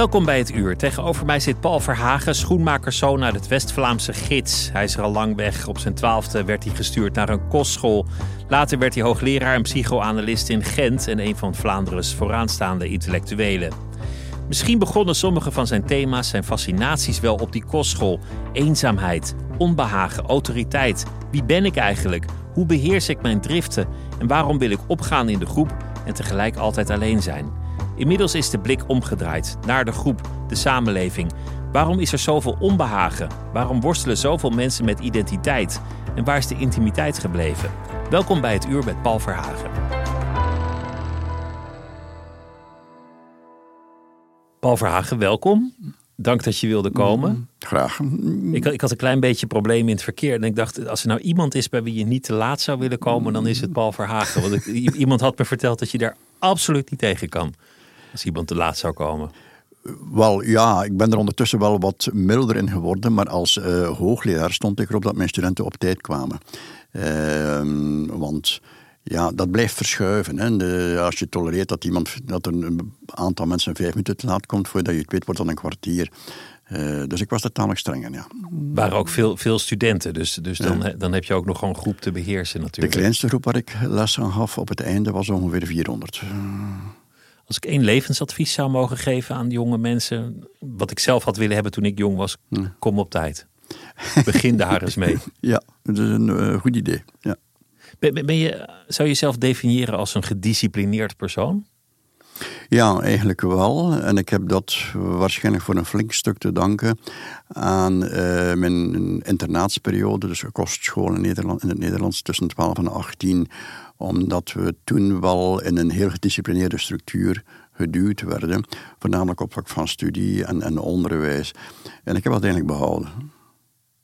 Welkom bij het uur. Tegenover mij zit Paul Verhagen, schoenmakerszoon uit het West-Vlaamse Gids. Hij is er al lang weg. Op zijn twaalfde werd hij gestuurd naar een kostschool. Later werd hij hoogleraar en psychoanalist in Gent en een van Vlaanderen's vooraanstaande intellectuelen. Misschien begonnen sommige van zijn thema's, zijn fascinaties wel op die kostschool. Eenzaamheid, onbehagen, autoriteit. Wie ben ik eigenlijk? Hoe beheers ik mijn driften? En waarom wil ik opgaan in de groep en tegelijk altijd alleen zijn? Inmiddels is de blik omgedraaid naar de groep, de samenleving. Waarom is er zoveel onbehagen? Waarom worstelen zoveel mensen met identiteit? En waar is de intimiteit gebleven? Welkom bij het uur met Paul Verhagen. Paul Verhagen, welkom. Dank dat je wilde komen. Graag. Ik, ik, had een klein beetje probleem in het verkeer. En ik dacht, als er nou iemand is bij wie je niet te laat zou willen komen, dan is het Paul Verhagen. Want ik, iemand had me verteld dat je daar absoluut niet tegen kan als iemand te laat zou komen? Wel ja, ik ben er ondertussen wel wat milder in geworden, maar als uh, hoogleraar stond ik erop dat mijn studenten op tijd kwamen. Uh, want ja, dat blijft verschuiven. Hè. De, als je tolereert dat, iemand, dat een aantal mensen vijf minuten te laat komt, voordat je het weet, wordt dan een kwartier. Uh, dus ik was er tamelijk streng in, ja. Waren ook veel, veel studenten, dus, dus dan, dan heb je ook nog een groep te beheersen natuurlijk. De kleinste groep waar ik les aan gaf op het einde was ongeveer 400. Als ik één levensadvies zou mogen geven aan jonge mensen, wat ik zelf had willen hebben toen ik jong was, kom op tijd. Begin daar eens mee. Ja, dat is een uh, goed idee. Ja. Ben, ben, je, zou je jezelf definiëren als een gedisciplineerd persoon? Ja, eigenlijk wel. En ik heb dat waarschijnlijk voor een flink stuk te danken aan uh, mijn internaatsperiode, dus kostschool in, Nederland, in het Nederlands tussen 12 en 18 omdat we toen wel in een heel gedisciplineerde structuur geduwd werden, voornamelijk op vlak van studie en, en onderwijs. En ik heb dat eigenlijk behouden.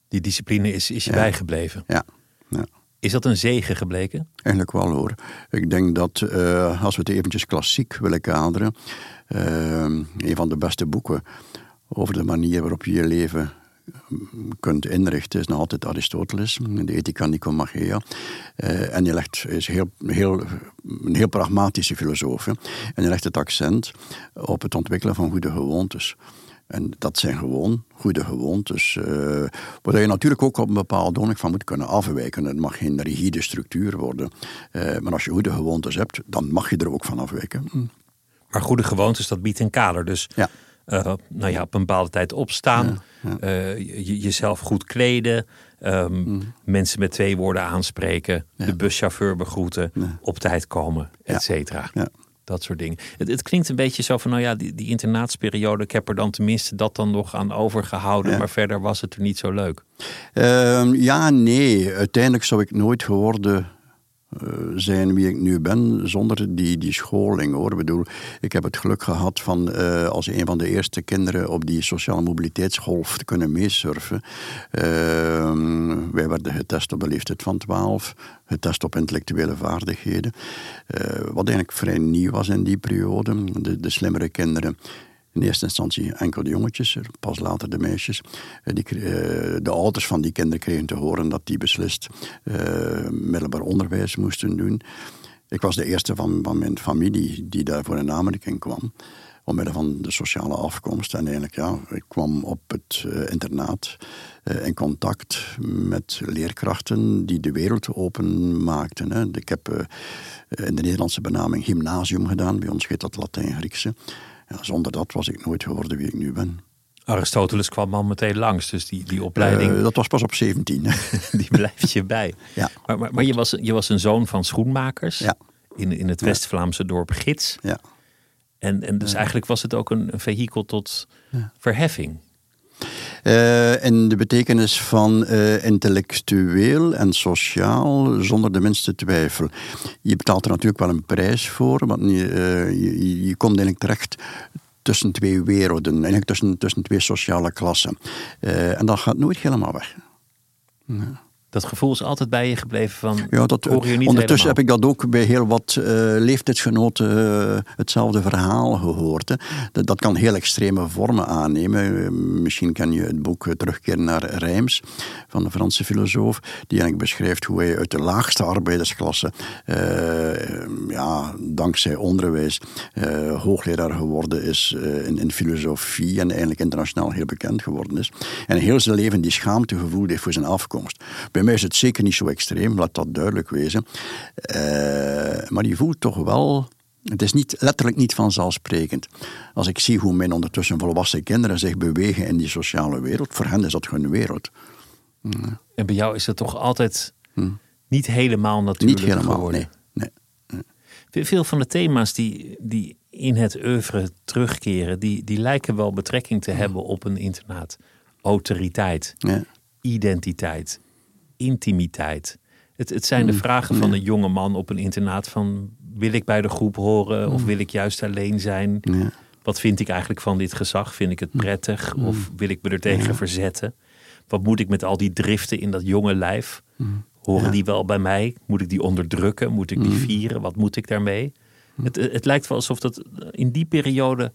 Die discipline is, is je bijgebleven? Ja. ja. Is dat een zegen gebleken? Eigenlijk wel hoor. Ik denk dat uh, als we het eventjes klassiek willen kaderen, uh, een van de beste boeken over de manier waarop je je leven kunt inrichten, is nog altijd Aristoteles, de Ethica Nicomachea. Uh, en je legt, is heel, heel, een heel pragmatische filosoof. En je legt het accent op het ontwikkelen van goede gewoontes. En dat zijn gewoon goede gewoontes. Uh, waar je natuurlijk ook op een bepaalde ogenblik van moet kunnen afwijken. Het mag geen rigide structuur worden. Uh, maar als je goede gewoontes hebt, dan mag je er ook van afwijken. Maar goede gewoontes, dat biedt een kader. Dus ja. Uh, nou ja, op een bepaalde tijd opstaan, uh, jezelf goed kleden, um, mm. mensen met twee woorden aanspreken, ja. de buschauffeur begroeten, op tijd komen, et cetera. Dat soort dingen. Het, het, klinkt een beetje zo van, nou ja, die, die internaatsperiode, ik heb er dan tenminste dat dan nog aan overgehouden, maar verder was het er niet zo leuk. Uh, ja, nee. Uiteindelijk zou ik nooit geworden zijn wie ik nu ben zonder die, die scholing hoor. Ik bedoel, ik heb het geluk gehad van uh, als een van de eerste kinderen op die sociale mobiliteitsgolf te kunnen meesurfen. Uh, wij werden getest op de leeftijd van 12, getest op intellectuele vaardigheden. wat eigenlijk vrij nieuw was in die periode. De, de slimmere kinderen in eerste instantie enkel de jongetjes, pas later de meisjes. Eh, die, eh, de ouders van die kinderen kregen te horen dat die beslist uh, middelbaar onderwijs moesten doen. Ik was de eerste van, van mijn familie die daarvoor in aanmerking kwam. Omwille van de sociale afkomst. En eigenlijk, ja, ik kwam op het internaat in contact met leerkrachten die de wereld open maakten. Hè. Ik heb in de Nederlandse benaming gymnasium gedaan. Bij ons heet dat Latijn-Griekse. Ja, zonder dat was ik nooit geworden wie ik nu ben. Aristoteles kwam al meteen langs, dus die, die opleiding... Uh, dat was pas op 17. die blijft je bij. Ja. Maar, maar, maar, je, was, je was een zoon van schoenmakers ja. in, in het West-Vlaamse dorp Gids. Ja. En, en dus eigenlijk was het ook een, een vehikel tot verheffing. Uh, in de betekenis van uh, intellectueel en sociaal, zonder de minste twijfel. Je betaalt er natuurlijk wel een prijs voor, want je, je, je, komt eigenlijk terecht tussen twee werelden, eigenlijk tussen, tussen twee sociale klassen. en dat gaat nooit helemaal weg. Ja dat gevoel is altijd bij je gebleven van. Ja, dat, ondertussen heb ik dat ook bij heel wat uh, leeftijdsgenoten uh, hetzelfde verhaal gehoord. Hè. Dat, dat, kan heel extreme vormen aannemen. Uh, misschien ken je het boek Terugkeer naar Rijms van de Franse filosoof, die eigenlijk beschrijft hoe hij uit de laagste arbeidersklasse, ja, dankzij onderwijs, hoogleraar geworden is in, in, filosofie en eigenlijk internationaal heel bekend geworden is. En heel zijn leven die schaamte gevoeld heeft voor zijn afkomst. Bij mij is het zeker niet zo extreem, laat dat duidelijk wezen. Uh, maar je voelt toch wel. Het is niet, letterlijk niet vanzelfsprekend. Als ik zie hoe mijn ondertussen volwassen kinderen zich bewegen in die sociale wereld, voor hen is dat hun wereld. En bij jou is dat toch altijd hm. niet helemaal natuurlijk Niet helemaal, geworden. nee. nee. Veel van de thema's die, die in het oeuvre terugkeren, die, die lijken wel betrekking te hm. hebben op een internaat. Autoriteit, ja. identiteit, intimiteit. Het, het zijn de mm. vragen van een jonge man op een internaat van wil ik bij de groep horen of mm. wil ik juist alleen zijn? Wat vind ik eigenlijk van dit gezag? Vind ik het mm. prettig of wil ik me er tegen verzetten? Wat moet ik met al die driften in dat jonge lijf? Horen die wel bij mij? Moet ik die onderdrukken? Moet ik die vieren? Wat moet ik daarmee? Het, het lijkt wel alsof dat in die periode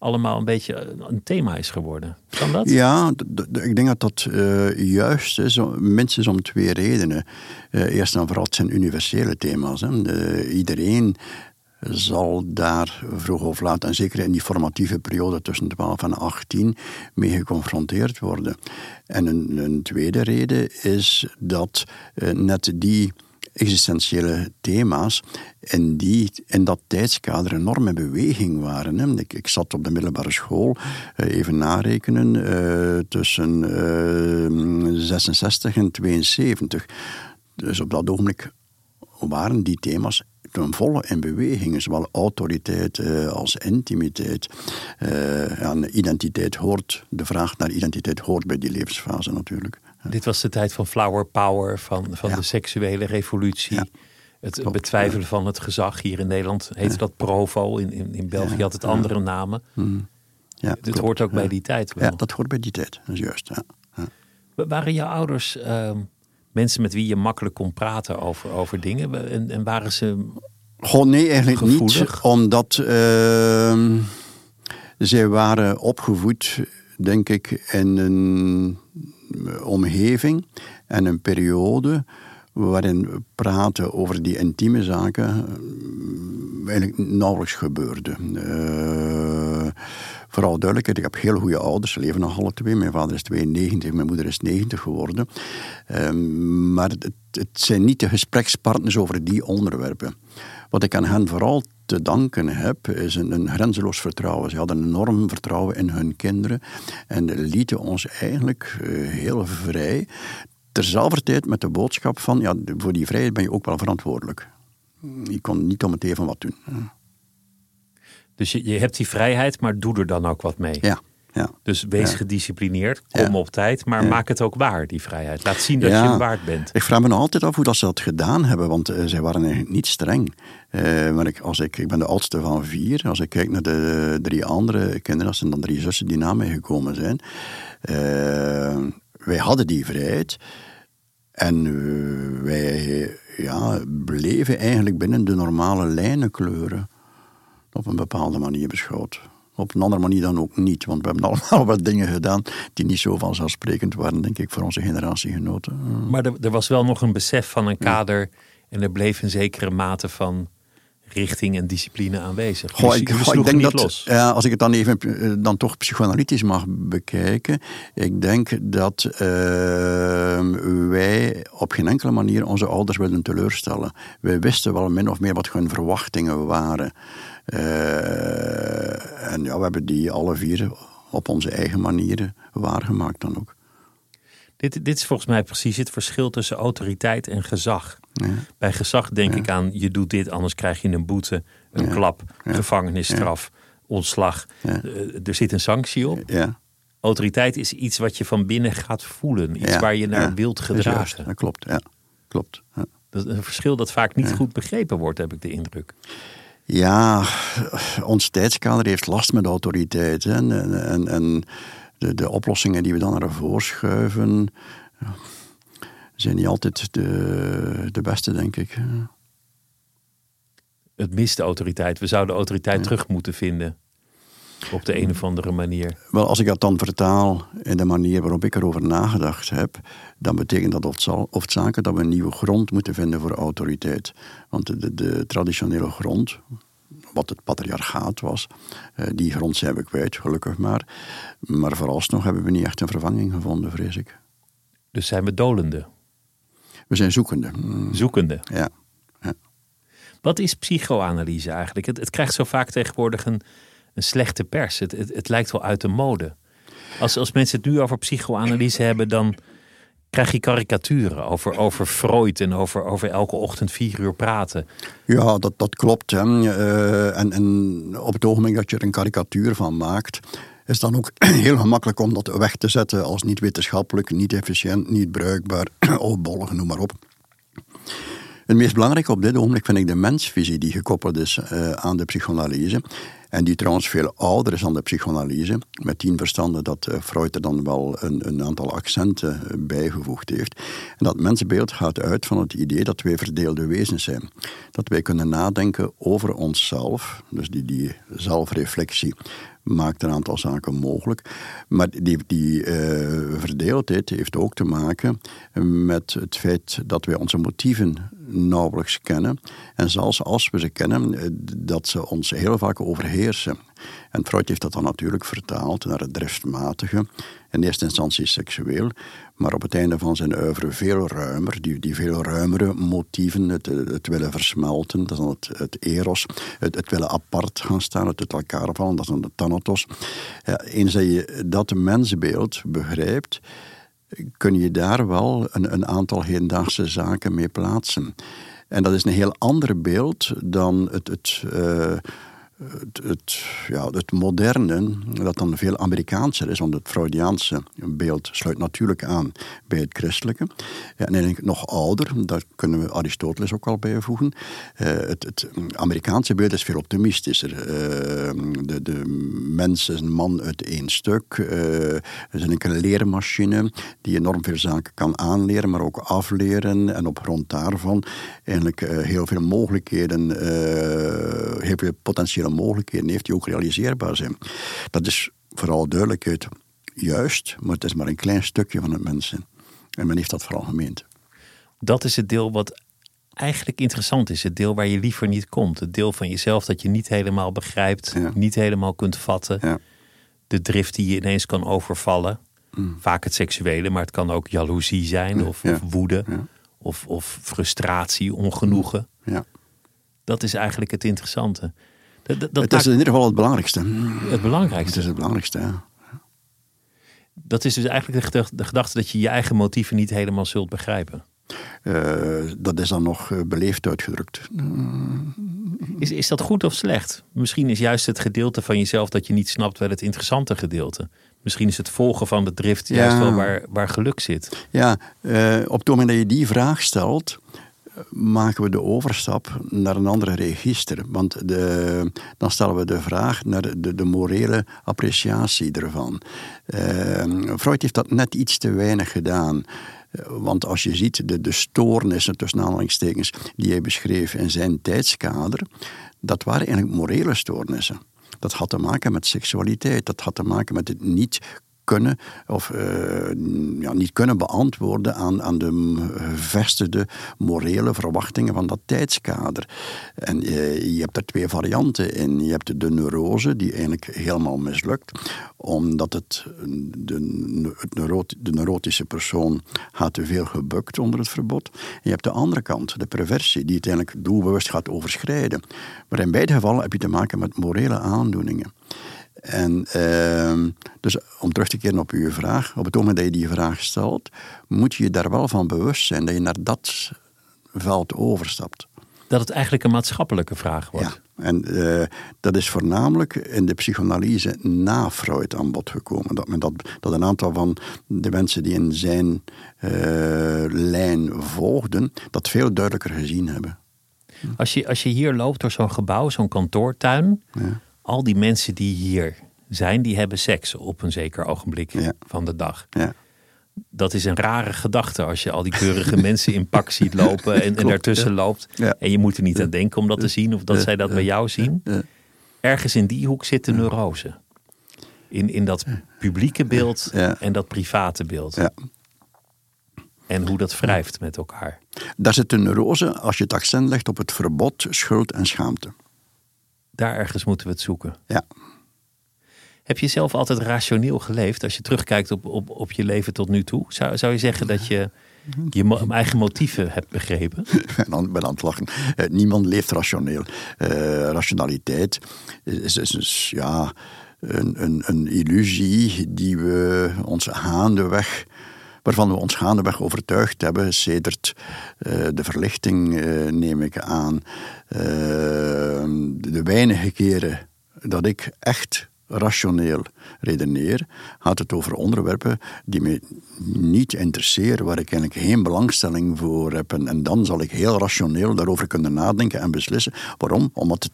allemaal een beetje een thema is geworden. Kan dat? Ja, ik denk dat dat uh, juist is, minstens om twee redenen. Uh, eerst en vooral, het zijn universele thema's. Hè. iedereen zal daar vroeg of laat, en zeker in die formatieve periode tussen 12 en 18, mee geconfronteerd worden. En een, een tweede reden is dat net die existentiële thema's in, die, in dat tijdskader enorm in beweging waren. Hè. Ik, zat op de middelbare school, uh, even narekenen, uh, tussen uh, eh, 66 en 72. Dus op dat ogenblik waren die thema's ten volle in beweging. Zowel autoriteit als intimiteit. identiteit hoort, de vraag naar identiteit hoort bij die levensfase natuurlijk. Dit was de tijd van flower power, van, van de seksuele revolutie. Het betwijfelen van het gezag. Hier in Nederland heette dat Provo. In, in, in België had het andere namen. Mm. Ja, Dit hoort ook bij die tijd. Wel. Ja, dat hoort bij die tijd. Dat is juist. Waren jouw ouders uh, mensen met wie je makkelijk kon praten over, over dingen? En, en waren ze. Goh, nee, eigenlijk gevoelig? niet. Omdat uh, zij waren opgevoed, denk ik, in een omgeving en een periode waarin praten over die intieme zaken eh, eigenlijk nauwelijks gebeurde. Uh, vooral duidelijkheid, ik heb heel goede ouders, ze leven nog alle twee. Mijn vader is 92, mijn moeder is 90 geworden. Uh, maar het, het, zijn niet de gesprekspartners over die onderwerpen. Wat ik aan hen vooral te danken heb, is een, een grenzeloos vertrouwen. Ze hadden een enorm vertrouwen in hun kinderen en lieten ons eigenlijk uh, heel vrij. Terzelfde tijd met de boodschap van, ja, voor die vrijheid ben je ook wel verantwoordelijk. Je kon niet om het even wat doen. Dus je, je hebt die vrijheid, maar doe er dan ook wat mee. Ja. Ja. Dus wees gedisciplineerd, kom op tijd, maar maak het ook waar, die vrijheid. Laat zien dat je het waard bent. Ik vraag me nog altijd af hoe dat ze dat gedaan hebben, want uh, zij waren eigenlijk niet streng. Uh, maar ik, als ik, ik ben de oudste van vier. Als ik kijk naar de drie andere kinderen, dat zijn dan drie zussen die na mij gekomen zijn. Uh, wij hadden die vrijheid. En wij ja, bleven eigenlijk binnen de normale lijnenkleuren op een bepaalde manier beschouwd. Op een andere manier dan ook niet, want we hebben allemaal wat dingen gedaan die niet zo vanzelfsprekend waren, denk ik, voor onze generatiegenoten. Maar er, er was wel nog een besef van een kader en er bleef een zekere mate van richting en discipline aanwezig. Goh, ik, ik, denk dat, als ik het dan even eh, dan toch psychoanalytisch mag bekijken, ik denk dat uh, wij op geen enkele manier onze ouders wilden teleurstellen. Wij wisten wel min of meer wat hun verwachtingen waren. Uh, en ja, we hebben die alle vier op onze eigen manieren waargemaakt dan ook. Dit, dit is volgens mij precies het verschil tussen autoriteit en gezag. Ja. Bij gezag denk ik aan, je doet dit, anders krijg je een boete, een klap, gevangenisstraf. ontslag. Eh, er zit een sanctie op. Ja, Autoriteit is iets wat je van binnen gaat voelen. Iets waar je naar wilt gedragen. Dat klopt, ja. Klopt. Ja. Dat is een verschil dat vaak niet goed begrepen wordt, heb ik de indruk. Ja, ons tijdskader heeft last met autoriteit. Hè. En, en, en de, de oplossingen die we dan naar voren schuiven, ja, zijn niet altijd de, de beste, denk ik. Het mist de autoriteit. We zouden autoriteit terug moeten vinden. Op de een of andere manier. Wel, als ik dat dan vertaal in de manier waarop ik erover nagedacht heb, dan betekent dat oftza- oftzaken dat we een nieuwe grond moeten vinden voor autoriteit. Want de, de, de traditionele grond, wat het patriarchaat was, eh, die grond zijn we kwijt, gelukkig maar. Maar vooralsnog hebben we niet echt een vervanging gevonden, vrees ik. Dus zijn we dolende, We zijn zoekende. Mm, zoekende. Ja. Wat is psychoanalyse eigenlijk? Het, het krijgt zo vaak tegenwoordig een, een slechte pers. Het, het, het lijkt wel uit de mode. Als, als mensen het nu over psychoanalyse hebben, dan krijg je karikaturen over, over Freud en over, over elke ochtend vier uur praten. Ja, dat, dat klopt. Hè. Eh, en, en op het ogenblik dat je er een karikatuur van maakt, is dan ook heel gemakkelijk om dat weg te zetten als niet wetenschappelijk, niet efficiënt, niet bruikbaar, opbollig, noem maar op. Het meest belangrijke op dit ogenblik vind ik de mensvisie die gekoppeld is eh, aan de psychoanalyse. En die trouwens veel ouder is dan de psychoanalyse. Met tien verstanden dat eh, Freud er dan wel een, een aantal accenten eh, bijgevoegd heeft. En dat mensbeeld gaat uit van het idee dat wij verdeelde wezens zijn. Dat wij kunnen nadenken over onszelf. Dus die, die zelfreflectie maakt een aantal zaken mogelijk. Maar die, die eh, verdeeldheid heeft ook te maken met het feit dat wij onze motieven nauwelijks kennen. En zelfs als we ze kennen, eh, dat ze ons heel vaak overheersen. En Freud heeft dat dan natuurlijk vertaald naar het driftmatige. In eerste instantie seksueel, maar op het einde van zijn oeuvre veel ruimer. Die, die veel ruimere motieven, het, het willen versmelten, dat is dan het, het eros. Het, het willen apart gaan staan, het uit elkaar vallen, dat is dan de thanatos. Ja, eens dat je dat mensbeeld begrijpt, kun je daar wel een, een aantal hedendaagse zaken mee plaatsen. En dat is een heel ander beeld dan het, het, uh, het, het, ja, het moderne, dat dan veel Amerikaanser is, want het Freudiaanse beeld sluit natuurlijk aan bij het christelijke. En eigenlijk nog ouder, daar kunnen we Aristoteles ook al bijvoegen. Uh, het, het, Amerikaanse beeld is veel optimistischer. Uh, de, de mens is een man uit één stuk. Uh, is een leermachine die enorm veel zaken kan aanleren, maar ook afleren. En op grond daarvan eigenlijk heel veel mogelijkheden, heel veel potentiële mogelijkheden heeft die ook realiseerbaar zijn. Dat is vooral duidelijkheid juist, maar het is maar een klein stukje van het mensen. En men heeft dat vooral gemeend. Dat is het deel wat eigenlijk interessant is. Het deel waar je liever niet komt. Het deel van jezelf dat je niet helemaal begrijpt, Ja. niet helemaal kunt vatten. Ja. De drift die je ineens kan overvallen. Vaak het seksuele, maar het kan ook jaloezie zijn of, Ja. of woede. Of, of frustratie, ongenoegen. Ja. Dat is eigenlijk het interessante. Dat, dat, Het is in ieder geval het belangrijkste. het Het belangrijkste. is het belangrijkste, ja. Dat is dus eigenlijk de gedachte, de gedachte dat je je eigen motieven niet helemaal zult begrijpen. Eh, dat is dan nog eh, beleefd uitgedrukt. Is, is dat goed of slecht? Misschien is juist het gedeelte van jezelf dat je niet snapt wel het interessante gedeelte. Misschien is het volgen van de drift Ja. juist wel waar, waar geluk zit. Ja, eh, op het moment dat je die vraag stelt, eh, maken we de overstap naar een andere register. Want de, dan stellen we de vraag naar de, de morele appreciatie ervan. Eh, Freud heeft dat net iets te weinig gedaan. Eh, Want als je ziet de, de stoornissen, tussen aanhalingstekens, die hij beschreef in zijn tijdskader, dat waren eigenlijk morele stoornissen. Dat had te maken met seksualiteit, dat had te maken met het niet kunnen of eh, ja, niet kunnen beantwoorden aan, aan de gevestigde morele verwachtingen van dat tijdskader. En eh, je hebt er twee varianten in. Je hebt de neurose, die eigenlijk helemaal mislukt, omdat het, de, de neurotische persoon gaat te veel gebukt onder het verbod. En je hebt de andere kant, de perversie, die uiteindelijk doelbewust gaat overschrijden. Maar in beide gevallen heb je te maken met morele aandoeningen. En uh, dus om terug te keren op uw vraag, op het moment dat je die vraag stelt, moet je je daar wel van bewust zijn dat je naar dat veld overstapt. Dat het eigenlijk een maatschappelijke vraag wordt. Ja, En uh, dat is voornamelijk in de psychoanalyse na Freud aan bod gekomen. Dat, men dat, dat een aantal van de mensen die in zijn uh, lijn volgden, dat veel duidelijker gezien hebben. Als je, als je hier loopt door zo'n gebouw, zo'n kantoortuin, Ja. Al die mensen die hier zijn, die hebben seks op een zeker ogenblik Ja. van de dag. Ja. Dat is een rare gedachte als je al die keurige mensen in pak ziet lopen en, en daartussen ja. loopt. En je moet er niet aan denken om dat te zien of dat zij dat bij jou zien. Ergens in die hoek zit de neurose. In, in dat publieke beeld en dat private beeld. Ja. En hoe dat wrijft met elkaar. Daar zit de neurose als je het accent legt op het verbod, schuld en schaamte. Daar ergens moeten we het zoeken. Ja. Heb je zelf altijd rationeel geleefd als je terugkijkt op, op, op je leven tot nu toe? Zou, zou je zeggen dat je je mo- eigen motieven hebt begrepen? Ik ben aan, het lachen. Eh, niemand leeft rationeel. Eh, rationaliteit is, is, is, ja, een, een, een illusie die we ons gaandeweg, waarvan we ons gaandeweg overtuigd hebben, sedert eh, de verlichting, neem ik aan. Eh, de weinige keren dat ik echt rationeel redeneer, gaat het over onderwerpen die me niet interesseren, waar ik eigenlijk geen belangstelling voor heb. En, dan zal ik heel rationeel daarover kunnen nadenken en beslissen. Waarom? Omdat het,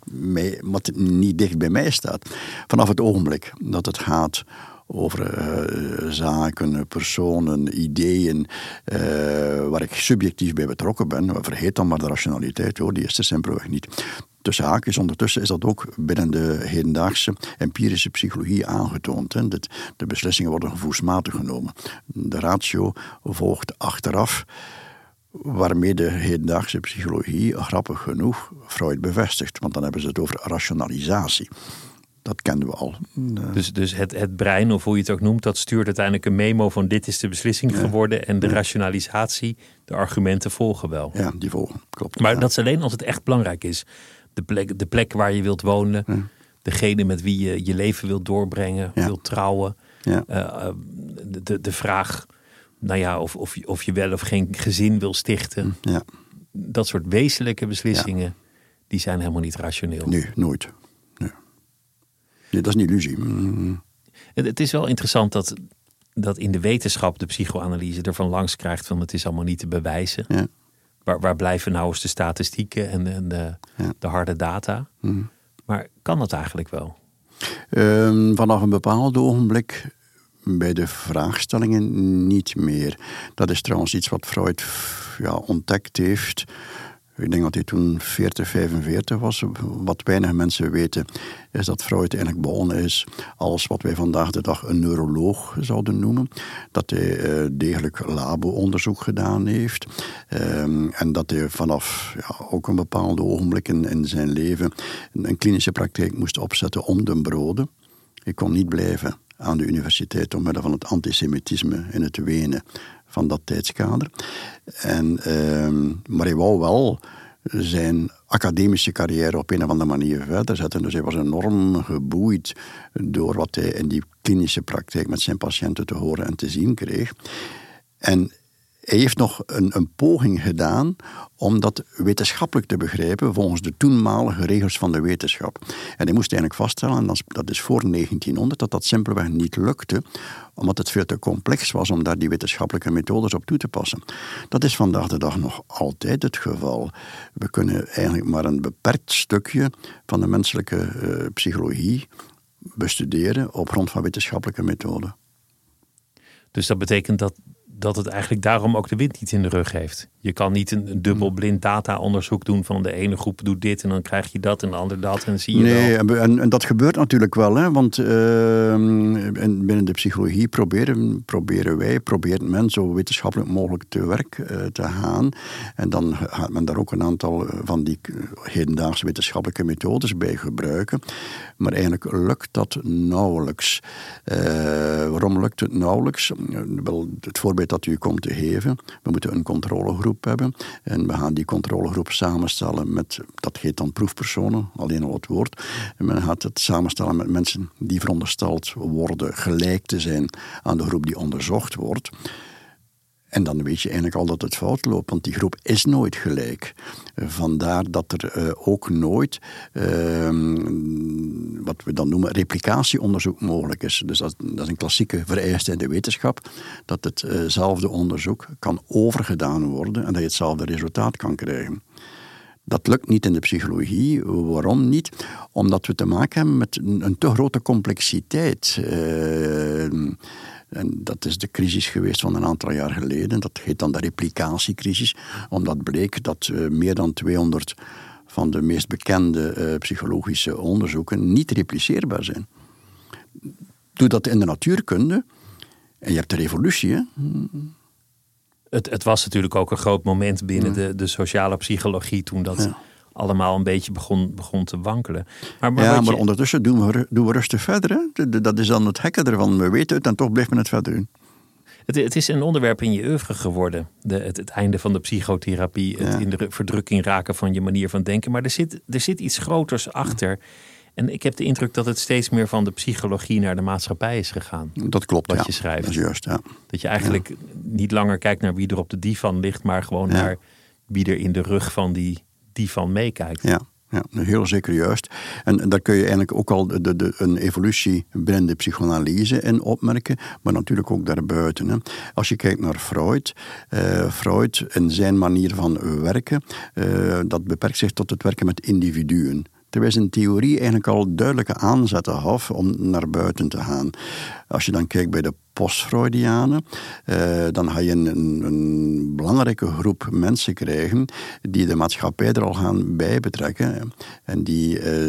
omdat het niet dicht bij mij staat. Vanaf het ogenblik dat het gaat over eh, zaken, personen, ideeën, eh, waar ik subjectief bij betrokken ben, vergeet dan maar de rationaliteit, hoor, die is er simpelweg niet. Tussen haakjes, ondertussen is dat ook binnen de hedendaagse empirische psychologie aangetoond. Hè. Dat de beslissingen worden gevoelsmatig genomen. De ratio volgt achteraf, waarmee de hedendaagse psychologie, grappig genoeg, Freud bevestigt. Want dan hebben ze het over rationalisatie. Dat kenden we al. Eh, Dus, dus het, het brein, of hoe je het ook noemt, dat stuurt uiteindelijk een memo van dit is de beslissing geworden. En de rationalisatie, de argumenten volgen wel. Ja, die volgen, klopt. Maar Ja. dat is alleen als het echt belangrijk is. De plek, de plek waar je wilt wonen, degene met wie je je leven wilt doorbrengen, wilt trouwen. Eh, eh, de, de, vraag, nou ja, of, of, je- of je wel of geen gezin wil stichten. Ja, Dat soort wezenlijke beslissingen, die zijn helemaal niet rationeel. nee, nooit. Nee. dat is een illusie. Mm, Het, het is wel interessant dat, dat in de wetenschap de psychoanalyse ervan langs krijgt van het is allemaal niet te bewijzen. Ja. Waar, waar blijven nou eens de statistieken en, de- en de, Ja. de harde data? Maar kan dat eigenlijk wel? Ehm, vanaf een bepaald ogenblik bij de vraagstellingen niet meer. Dat is trouwens iets wat Freud ja, ontdekt heeft. Ik denk dat hij toen 40, 45 was. Wat weinig mensen weten, is dat Freud eigenlijk begonnen is als wat wij vandaag de dag een neuroloog zouden noemen. Dat hij eh, degelijk labo-onderzoek gedaan heeft. Ehm, en dat hij vanaf ja, ook een bepaald ogenblik in, zijn leven een, een klinische praktijk moest opzetten om den broden. Ik kon niet blijven aan de universiteit omwille van het antisemitisme in het Wenen van dat tijdskader. En, ehm, maar hij wou wel zijn academische carrière op een of andere manier verder zetten. Dus hij was enorm geboeid door wat hij in die klinische praktijk met zijn patiënten te horen en te zien kreeg. En hij heeft nog een, een poging gedaan om dat wetenschappelijk te begrijpen volgens de toenmalige regels van de wetenschap. En hij moest eigenlijk vaststellen, en dat is, voor 1900, dat dat simpelweg niet lukte, omdat het veel te complex was om daar die wetenschappelijke methodes op toe te passen. Dat is vandaag de dag nog altijd het geval. We kunnen eigenlijk maar een beperkt stukje van de menselijke eh, psychologie bestuderen op grond van wetenschappelijke methoden. Dus dat betekent dat, dat het eigenlijk daarom ook de wind niet in de rug heeft. Je kan niet een, een dubbel blind data-onderzoek doen van de ene groep doet dit en dan krijg je dat en de ander dat en dan zie je Nee, wel. en, en, dat gebeurt natuurlijk wel, hè, want eh, en binnen de psychologie proberen, proberen wij, probeert men zo wetenschappelijk mogelijk te werk eh, te gaan. En dan gaat men daar ook een aantal van die eh, hedendaagse wetenschappelijke methodes bij gebruiken. Maar eigenlijk lukt dat nauwelijks. Eh, waarom lukt het nauwelijks? Eh, Wel, het voorbeeld dat u komt te geven, we moeten een controlegroep hebben. En we gaan die controlegroep samenstellen met, dat heet dan proefpersonen, alleen al het woord. En men gaat het samenstellen met mensen die verondersteld worden gelijk te zijn aan de groep die onderzocht wordt. En dan weet je eigenlijk al dat het fout loopt, want die groep is nooit gelijk. Eh, vandaar dat er uh, ook nooit ehm, wat we dan noemen replicatieonderzoek mogelijk is. Dus dat, is een klassieke vereiste in de wetenschap, dat hetzelfde onderzoek kan overgedaan worden en dat je hetzelfde resultaat kan krijgen. Dat lukt niet in de psychologie. Waarom niet? Omdat we te maken hebben met een, te grote complexiteit. Uh, en dat is de crisis geweest van een aantal jaar geleden. Dat heet dan de replicatiecrisis, omdat bleek dat uh, meer dan 200 van de meest bekende uh, psychologische onderzoeken niet repliceerbaar zijn. Doe dat in de natuurkunde en je hebt de revolutie. Hè? Het, het, was natuurlijk ook een groot moment binnen de, de sociale psychologie toen dat allemaal een beetje begon, begon te wankelen. Maar, maar ja, maar ondertussen doen we, doen we rustig verder. Hè? Dat is dan het gekke ervan. We weten het en toch blijft men het verder doen. Het, het, is een onderwerp in je oeuvre geworden. De, het, het, einde van de psychotherapie. Het in de verdrukking raken van je manier van denken. Maar er zit, er zit iets groters achter. En ik heb de indruk dat het steeds meer van de psychologie naar de maatschappij is gegaan. Dat klopt, wat ja. je schrijft. Dat is juist, ja. Dat je eigenlijk niet langer kijkt naar wie er op de divan ligt, maar gewoon naar wie er in de rug van die divan meekijkt. Ja. Ja, heel zeker juist. En, daar kun je eigenlijk ook al de, de, een evolutie binnen de psychoanalyse in opmerken, maar natuurlijk ook daarbuiten. Hè. Als je kijkt naar Freud, uh, Freud en zijn manier van werken, uh, dat beperkt zich tot het werken met individuen. Terwijl zijn theorie eigenlijk al duidelijke aanzetten had om naar buiten te gaan. Als je dan kijkt bij de post-Freudianen, eh, dan ga je een, een, belangrijke groep mensen krijgen die de maatschappij er al gaan bij betrekken. En die eh,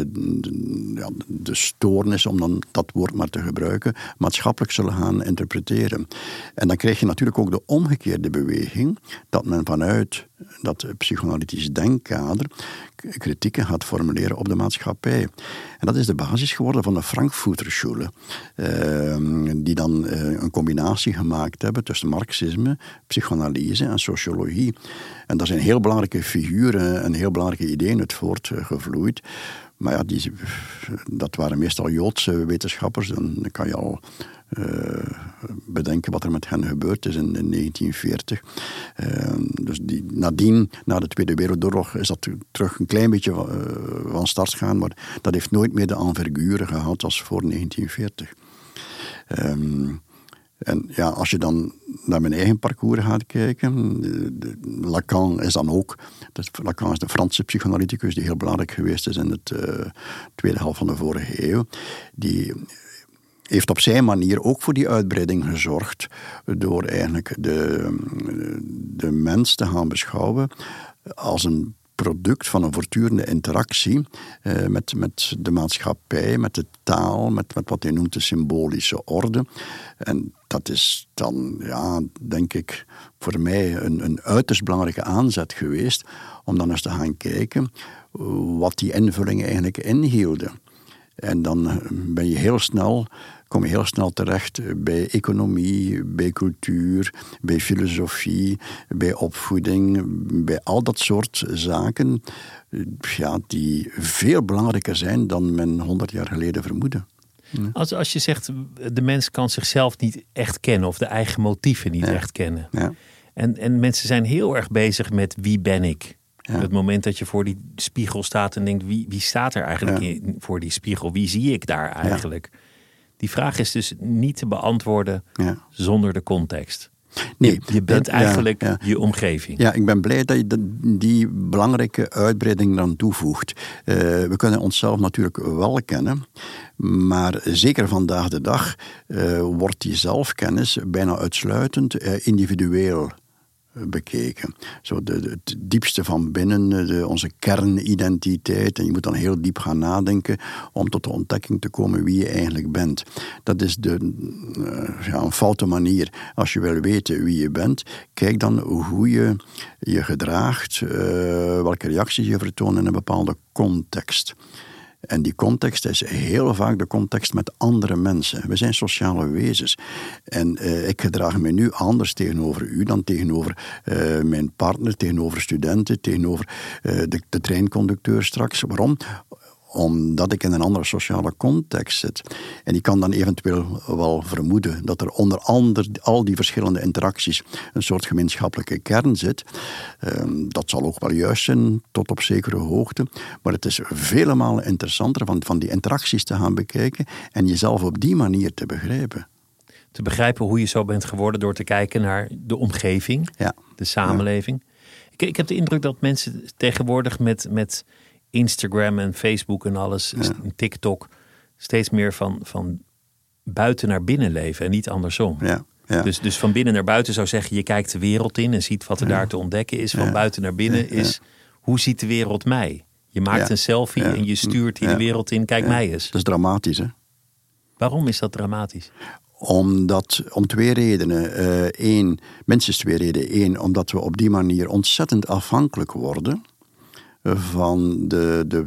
ja, de stoornis, om dan dat woord maar te gebruiken, maatschappelijk zullen gaan interpreteren. En dan krijg je natuurlijk ook de omgekeerde beweging, dat men vanuit dat psychoanalytisch denkkader kritieken gaat formuleren op de maatschappij. En dat is de basis geworden van de Frankfurter Schule, uh, die dan uh, een combinatie gemaakt hebben tussen marxisme, psychoanalyse en sociologie. En daar zijn heel belangrijke figuren en heel belangrijke ideeën uit voortgevloeid. Maar ja, dat waren meestal Joodse wetenschappers. Dan kan je al uh, bedenken wat er met hen gebeurd is in, in 1940. Uh, dus die, nadien, na de Tweede Wereldoorlog, is dat terug een klein beetje uh, van start gegaan. Maar dat heeft nooit meer de envergure gehad als voor 1940. Um, en ja, als je dan naar mijn eigen parcours gaat kijken, Lacan is dan ook, Lacan is de Franse psychoanalyticus die heel belangrijk geweest is in de uh, tweede helft van de vorige eeuw. Die heeft op zijn manier ook voor die uitbreiding gezorgd door eigenlijk de, de mens te gaan beschouwen als een product van een voortdurende interactie eh, met, met de maatschappij, met de taal, met, met wat hij noemt de symbolische orde. En dat is dan, ja, denk ik, voor mij een, een uiterst belangrijke aanzet geweest om dan eens te gaan kijken wat die invullingen eigenlijk inhielden. En dan ben je heel snel kom je heel snel terecht bij economie, bij cultuur, bij filosofie, bij opvoeding, bij al dat soort zaken, ja, die veel belangrijker zijn dan men honderd jaar geleden vermoedde. Als, als je zegt, de mens kan zichzelf niet echt kennen of de eigen motieven niet echt kennen. Ja. En, en mensen zijn heel erg bezig met wie ben ik? Het moment dat je voor die spiegel staat en denkt, wie, wie staat er eigenlijk in, voor die spiegel? Wie zie ik daar eigenlijk? Die vraag is dus niet te beantwoorden zonder de context. Nee, je, bent eigenlijk je omgeving. Ja, ik ben blij dat je die belangrijke uitbreiding dan toevoegt. Uh, we kunnen onszelf natuurlijk wel kennen, maar zeker vandaag de dag uh, wordt die zelfkennis bijna uitsluitend uh, individueel bekeken. Zo de, het diepste van binnen, de, onze kernidentiteit. En je moet dan heel diep gaan nadenken om tot de ontdekking te komen wie je eigenlijk bent. Dat is de, uh, ja, een foute manier. Als je wil weten wie je bent, kijk dan hoe je je gedraagt, uh, welke reacties je vertoont in een bepaalde context. En die context is heel vaak de context met andere mensen. We zijn sociale wezens. En uh, ik gedraag me nu anders tegenover u dan tegenover uh, mijn partner, tegenover studenten, tegenover uh, de, de treinconducteur straks. Waarom? Omdat ik in een andere sociale context zit. En ik kan dan eventueel wel vermoeden dat er onder andere al die verschillende interacties een soort gemeenschappelijke kern zit. Ehm, dat zal ook wel juist zijn tot op zekere hoogte. Maar het is vele malen interessanter van, van die interacties te gaan bekijken en jezelf op die manier te begrijpen. Te begrijpen hoe je zo bent geworden door te kijken naar de omgeving, ja. de samenleving. Ik, ik heb de indruk dat mensen tegenwoordig met, met Instagram en Facebook en alles, TikTok, steeds meer van, van buiten naar binnen leven en niet andersom. Ja, ja. Dus, dus van binnen naar buiten zou zeggen, je kijkt de wereld in en ziet wat er daar te ontdekken is. Van buiten naar binnen is, hoe ziet de wereld mij? Je maakt een selfie en je stuurt die de wereld in, kijk mij eens. Dat is dramatisch hè? Waarom is dat dramatisch? Omdat, om twee redenen. Eén, uh, minstens twee redenen. Eén, omdat we op die manier ontzettend afhankelijk worden van de, de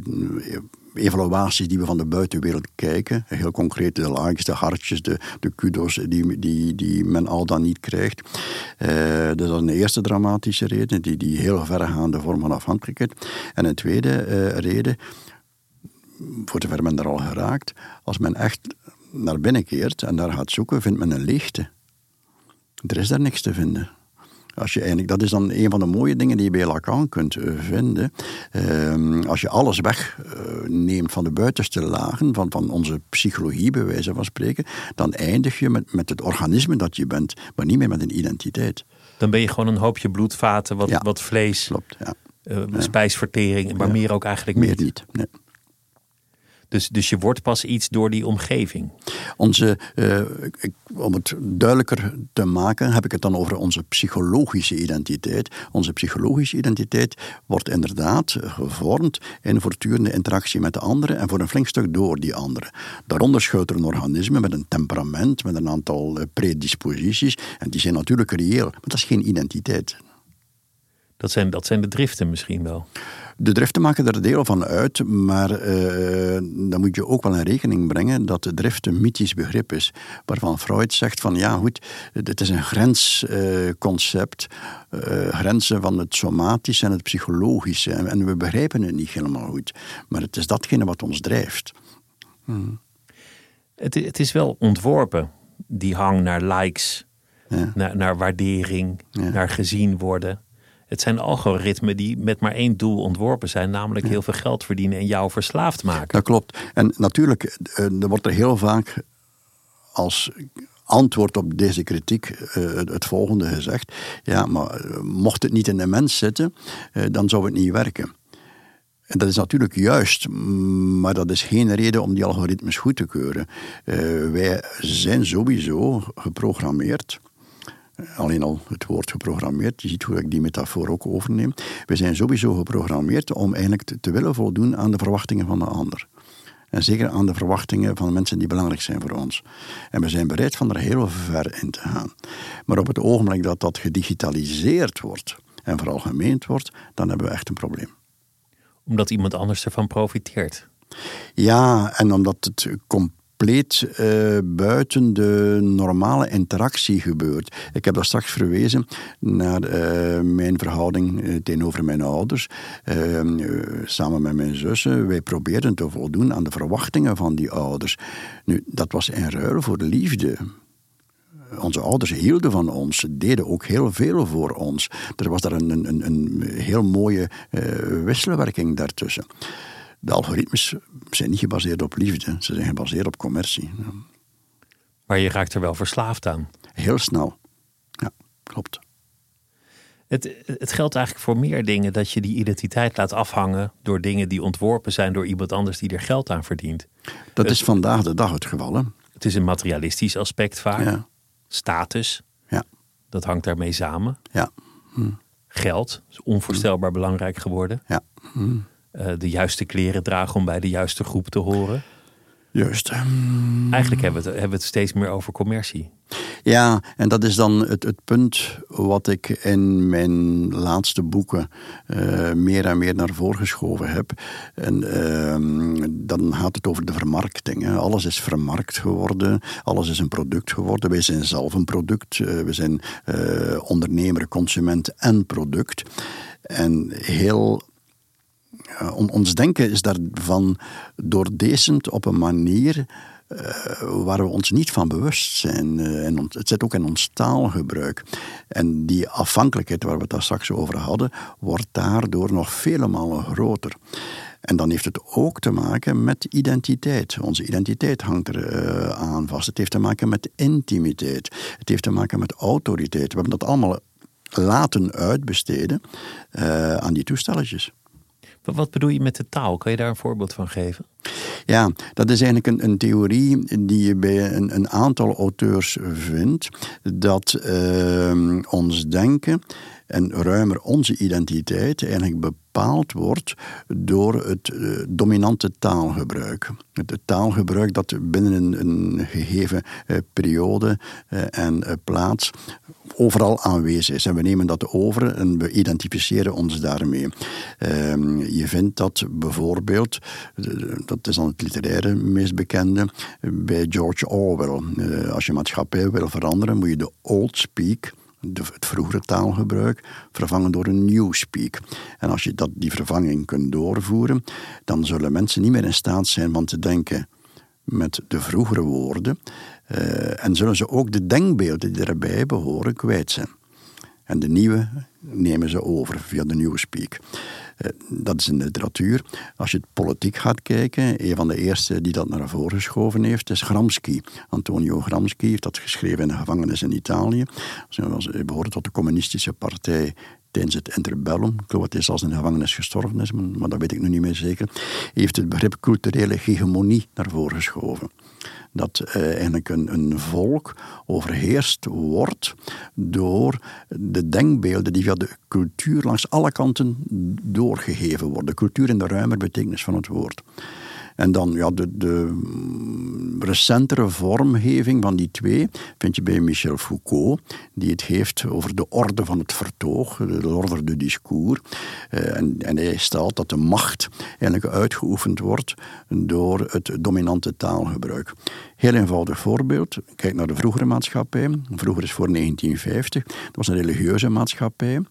evaluaties die we van de buitenwereld kijken. Heel concreet de likes, de hartjes, de, de kudos die, die, die men al dan niet krijgt. Uh, dus dat is een eerste dramatische reden, die, die heel verregaande vorm van afhankelijkheid. En een tweede uh, reden, voor zover men daar al geraakt, als men echt naar binnen keert en daar gaat zoeken, vindt men een leegte. Er is daar niks te vinden. Als je eigenlijk, dat is dan een van de mooie dingen die je bij Lacan kunt vinden. Uh, als je alles wegneemt uh, van de buitenste lagen, van, van onze psychologie bij wijze van spreken, dan eindig je met, met het organisme dat je bent, maar niet meer met een identiteit. Dan ben je gewoon een hoopje bloedvaten, wat, ja, wat vlees, klopt, ja. Uh, spijsvertering, maar meer ook eigenlijk meer niet. niet nee. Dus, dus je wordt pas iets door die omgeving. Onze, uh, ik, om het duidelijker te maken, heb ik het dan over onze psychologische identiteit. Onze psychologische identiteit wordt inderdaad gevormd in voortdurende interactie met de anderen en voor een flink stuk door die anderen. Daaronder schuilt er een organisme met een temperament, met een aantal predisposities. En die zijn natuurlijk reëel, maar dat is geen identiteit. Dat zijn, dat zijn de driften misschien wel. De driften maken er deel van uit, maar uh, dan moet je ook wel in rekening brengen dat de drift een mythisch begrip is. Waarvan Freud zegt van ja goed, het is een grensconcept, uh, uh, grenzen van het somatische en het psychologische. En, en, we begrijpen het niet helemaal goed. Maar het is datgene wat ons drijft. Hmm. Het, het, is wel ontworpen, die hang naar likes, ja. naar, naar, waardering, ja. naar gezien worden. Het zijn algoritmen die met maar één doel ontworpen zijn, namelijk heel veel geld verdienen en jou verslaafd maken. Dat klopt. En natuurlijk, er wordt er heel vaak als antwoord op deze kritiek het volgende gezegd. Ja, maar mocht het niet in de mens zitten, dan zou het niet werken. En dat is natuurlijk juist, maar dat is geen reden om die algoritmes goed te keuren. wij zijn sowieso geprogrammeerd alleen al het woord geprogrammeerd. Je ziet hoe ik die metafoor ook overneem. We zijn sowieso geprogrammeerd om eigenlijk te, te willen voldoen aan de verwachtingen van de ander. En zeker aan de verwachtingen van mensen die belangrijk zijn voor ons. En we zijn bereid van er heel ver in te gaan. Maar op het ogenblik dat dat gedigitaliseerd wordt en veralgemeend wordt, dan hebben we echt een probleem. Omdat iemand anders ervan profiteert. Ja, en omdat het compleet uh, buiten de normale interactie gebeurt. Ik heb daar straks verwezen naar uh, mijn verhouding uh, tegenover mijn ouders. samen met mijn zussen. Wij probeerden te voldoen aan de verwachtingen van die ouders. Nu, dat was in ruil voor liefde. Onze ouders hielden van ons, deden ook heel veel voor ons. Er was daar een, een, een heel mooie wisselwerking daartussen. De algoritmes zijn niet gebaseerd op liefde, ze zijn gebaseerd op commercie. Maar je raakt er wel verslaafd aan. Heel snel. Ja, klopt. Het, het geldt eigenlijk voor meer dingen dat je die identiteit laat afhangen door dingen die ontworpen zijn door iemand anders die er geld aan verdient. Dat is vandaag de dag het geval. Hè? Het is een materialistisch aspect vaak. Ja. Status. Ja. Dat hangt daarmee samen. Ja. Hm. Geld is onvoorstelbaar hm. belangrijk geworden. Ja. Hm. Uh, de juiste kleren dragen om bij de juiste groep te horen. Juist. Eigenlijk hebben we, het, hebben we het steeds meer over commercie. Ja, en dat is dan het, het punt wat ik in mijn laatste boeken uh, meer en meer naar voren geschoven heb. En uh, dan gaat het over de vermarkting. Hè. Alles is vermarkt geworden, alles is een product geworden. Wij zijn zelf een product, uh, we zijn ondernemer, consument en product. En heel ons denken is daarvan doordecent op een manier uh, waar we ons niet van bewust zijn. Uh, en het zit ook in ons taalgebruik. En die afhankelijkheid waar we het daar straks over hadden, wordt daardoor nog vele malen groter. En dan heeft het ook te maken met identiteit. Onze identiteit hangt er aan vast. Het heeft te maken met intimiteit. Het heeft te maken met autoriteit. We hebben dat allemaal laten uitbesteden aan die toestelletjes. Wat bedoel je met de taal? Kan je daar een voorbeeld van geven? Ja, dat is eigenlijk een, een theorie die je bij een, een aantal auteurs vindt. Dat uh, ons denken en ruimer onze identiteit eigenlijk bepaald wordt door het uh, dominante taalgebruik. Het, taalgebruik dat binnen een, gegeven uh, periode uh, en plaats overal aanwezig is. En we nemen dat over en we identificeren ons daarmee. Ehm, je vindt dat bijvoorbeeld, dat is dan het literaire meest bekende, bij George Orwell. als je maatschappij wil veranderen, moet je de old speak de, het vroegere taalgebruik vervangen door een new speak. En als je dat, die vervanging kunt doorvoeren, dan zullen mensen niet meer in staat zijn van te denken met de vroegere woorden. Uh, en zullen ze ook de denkbeelden die erbij behoren kwijt zijn. En de nieuwe nemen ze over via de Newspeak. Eh, dat is de literatuur. Als je het politiek gaat kijken, een van de eerste die dat naar voren geschoven heeft, is Gramsci. Antonio Gramsci heeft dat geschreven in de gevangenis in Italië. Hij behoorde tot de communistische partij tijdens het interbellum. Hij zelfs in de gevangenis gestorven is, maar dat weet ik nu niet meer zeker. Heeft het begrip culturele hegemonie naar voren geschoven dat eh, eigenlijk een, een volk overheerst wordt door de denkbeelden die via de cultuur langs alle kanten doorgegeven worden. Cultuur in de ruime betekenis van het woord. En dan ja, de, de recentere vormgeving van die twee vind je bij Michel Foucault, die het heeft over de orde van het vertoog, de orde du discours. Uh, en, en hij stelt dat de macht eigenlijk uitgeoefend wordt door het dominante taalgebruik. Heel eenvoudig voorbeeld. Kijk naar de vroegere maatschappij. Vroeger is voor 1950. Dat was een religieuze maatschappij.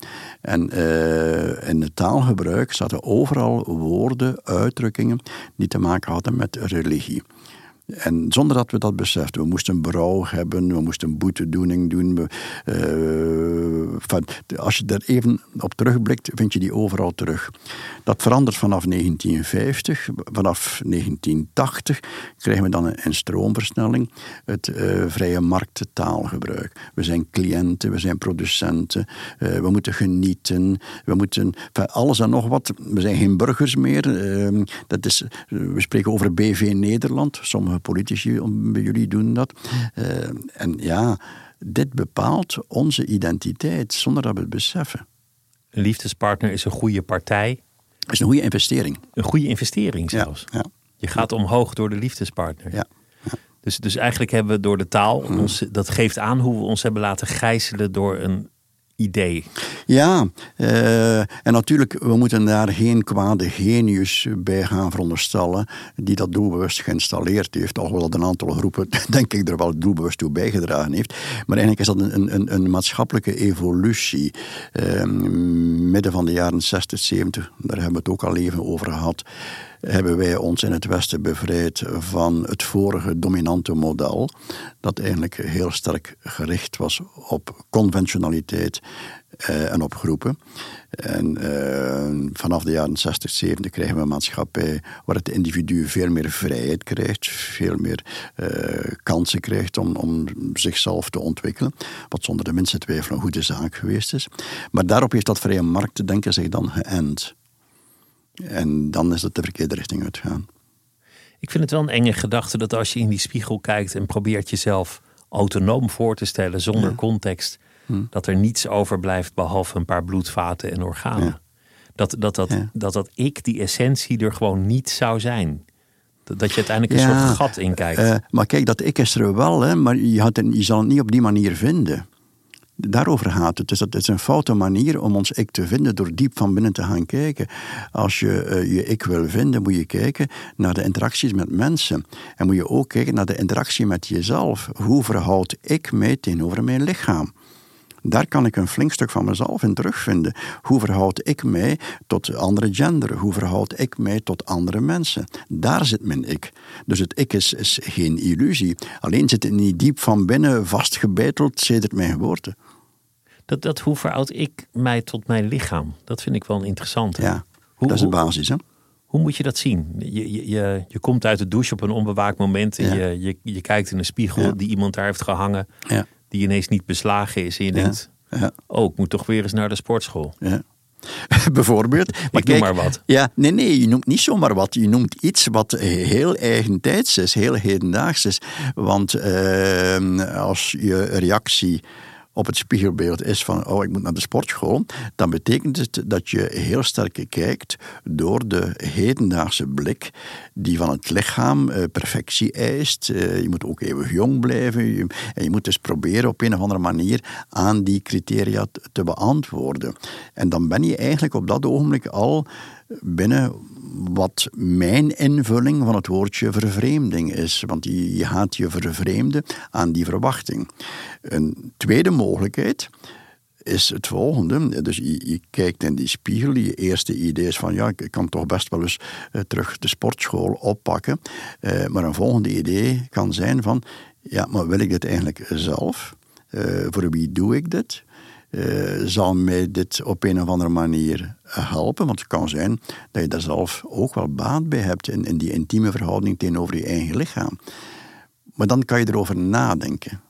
En uh, in het taalgebruik zaten overal woorden, uitdrukkingen die te maken hadden met religie. En zonder dat we dat beseften. We moesten berouw hebben, we moesten boetedoening doen. We, uh, als je er even op terugblikt, vind je die overal terug. Dat verandert vanaf 1950. Vanaf 1980 krijgen we dan een, stroomversnelling. Het uh, vrije markttaalgebruik. We zijn cliënten, we zijn producenten. Uh, we moeten genieten. We moeten alles en nog wat. We zijn geen burgers meer. Dat is, we spreken over BV Nederland. Sommige politici bij jullie doen dat. Uh, en ja, dit bepaalt onze identiteit zonder dat we het beseffen. Een liefdespartner is een goede partij. Is een goede investering. Een goede investering zelfs. Ja, Je gaat omhoog door de liefdespartner. Ja. Dus, dus eigenlijk hebben we door de taal, mm. ons, dat geeft aan hoe we ons hebben laten gijzelen door een idee. Ja, uh, en natuurlijk, we moeten daar geen kwade genius bij gaan veronderstellen die dat doelbewust geïnstalleerd heeft. Alhoewel dat een aantal groepen, denk ik, er wel doelbewust toe bijgedragen heeft. Maar eigenlijk is dat een, een, een maatschappelijke evolutie. Uh, midden van de jaren 60, 70, daar hebben we het ook al even over gehad hebben wij ons in het Westen bevrijd van het vorige dominante model, dat eigenlijk heel sterk gericht was op conventionaliteit eh, en op groepen. En eh, vanaf de jaren 60, 70 krijgen we een maatschappij waar het individu veel meer vrijheid krijgt, veel meer eh, kansen krijgt om, om zichzelf te ontwikkelen. Wat zonder de minste twijfel een goede zaak geweest is. Maar daarop heeft dat vrije marktdenken zich dan geënt. En dan is het de verkeerde richting uitgaan. Ik vind het wel een enge gedachte dat als je in die spiegel kijkt en probeert jezelf autonoom voor te stellen zonder context, hm. dat er niets overblijft behalve een paar bloedvaten en organen. Dat, dat, dat, dat dat ik, die essentie, er gewoon niet zou zijn. Dat je uiteindelijk een soort gat in kijkt. Uh, maar kijk, dat ik is er wel, hè, maar je, had je zal het niet op die manier vinden. Daarover gaat het. Dus dat is een foute manier om ons ik te vinden door diep van binnen te gaan kijken. Als je uh, je ik wil vinden, moet je kijken naar de interacties met mensen. En moet je ook kijken naar de interactie met jezelf. Hoe verhoud ik mij tegenover mijn lichaam? Daar kan ik een flink stuk van mezelf in terugvinden. Hoe verhoud ik mij tot andere genderen? Hoe verhoud ik mij tot andere mensen? Daar zit mijn ik. Dus het ik is, is geen illusie. Alleen zit het niet diep van binnen vastgebeiteld sedert mijn geboorte. Dat, dat hoe verhoud ik mij tot mijn lichaam? Dat vind ik wel interessant. Ja, hoe, dat is de basis. Hè? Hoe moet je dat zien? Je, je, je, je komt uit de douche op een onbewaakt moment en Ja. je, je, je kijkt in een spiegel Ja. die iemand daar heeft gehangen, Ja, die ineens niet beslagen is. En je denkt, ja, oh, ik moet toch weer eens naar de sportschool. ja. Bijvoorbeeld. Maar Ik noem maar wat. Ja, nee, nee, je noemt niet zomaar wat. Je noemt iets wat heel eigentijds is, heel hedendaags is. Want eh, als je reactie op het spiegelbeeld is van, oh, ik moet naar de sportschool, dan betekent het dat je heel sterk kijkt door de hedendaagse blik die van het lichaam eh, perfectie eist. Eh, je moet ook eeuwig jong blijven. En je moet dus proberen op een of andere manier aan die criteria te beantwoorden. En dan ben je eigenlijk op dat ogenblik al binnen wat mijn invulling van het woordje vervreemding is. Want je, gaat je vervreemden aan die verwachting. Een tweede mogelijkheid is het volgende. Dus je, je kijkt in die spiegel, je eerste idee is van ja, ik kan toch best wel eens eh, terug de sportschool oppakken. Eh, maar een volgende idee kan zijn van ja, maar wil ik dit eigenlijk zelf? Eh, voor wie doe ik dit? Eh, zal mij dit op een of andere manier helpen? Want het kan zijn dat je daar zelf ook wel baat bij hebt in, in die intieme verhouding tegenover je eigen lichaam. Maar dan kan je erover nadenken.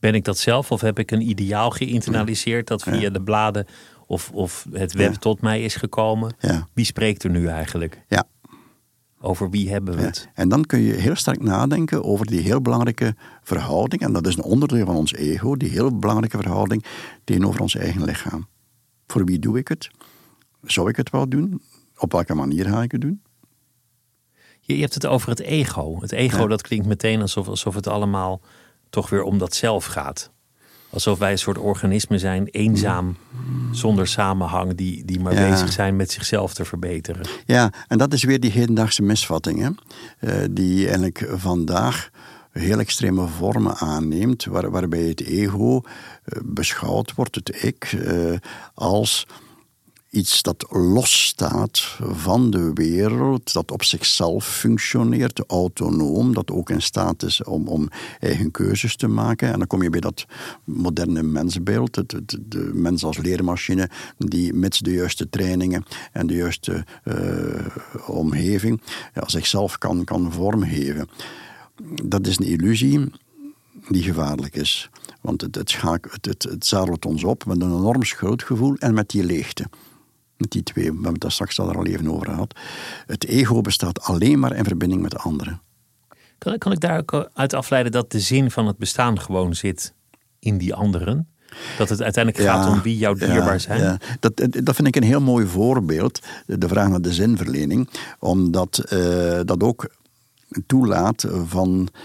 Ben ik dat zelf of heb ik een ideaal geïnternaliseerd dat via Ja. de bladen of, of het web Ja. tot mij is gekomen? Ja. Wie spreekt er nu eigenlijk? Ja. Over wie hebben we het? En dan kun je heel sterk nadenken over die heel belangrijke verhouding, en dat is een onderdeel van ons ego, die heel belangrijke verhouding tegenover ons eigen lichaam. Voor wie doe ik het? Zou ik het wel doen? Op welke manier ga ik het doen? Je, je hebt het over het ego. Het ego Ja. dat klinkt meteen alsof, alsof het allemaal toch weer om dat zelf gaat. Alsof wij een soort organismen zijn, eenzaam, zonder samenhang, die, die maar Ja. bezig zijn met zichzelf te verbeteren. Ja, en dat is weer die hedendaagse misvatting, hè? Eh, die eigenlijk vandaag heel extreme vormen aanneemt, waar, waarbij het ego eh, beschouwd wordt, het ik, eh, als iets dat losstaat van de wereld, dat op zichzelf functioneert, autonoom, dat ook in staat is om, om eigen keuzes te maken. En dan kom je bij dat moderne mensbeeld, het, de mens als leermachine, die mits de juiste trainingen en de juiste eh, omgeving zichzelf kan, kan vormgeven. Dat is een illusie die gevaarlijk is. Want het, het, het, het, het zadelt ons op met een enorm schuldgevoel en met die leegte. Met die twee, we hebben het daar straks al er al even over gehad. Het ego bestaat alleen maar in verbinding met anderen. Kan, kan ik daar ook uit afleiden dat de zin van het bestaan gewoon zit in die anderen? Dat het uiteindelijk gaat om wie jou dierbaar zijn? ja. Dat, dat vind ik een heel mooi voorbeeld, de vraag naar de zinverlening. Omdat eh, dat ook toelaat van eh,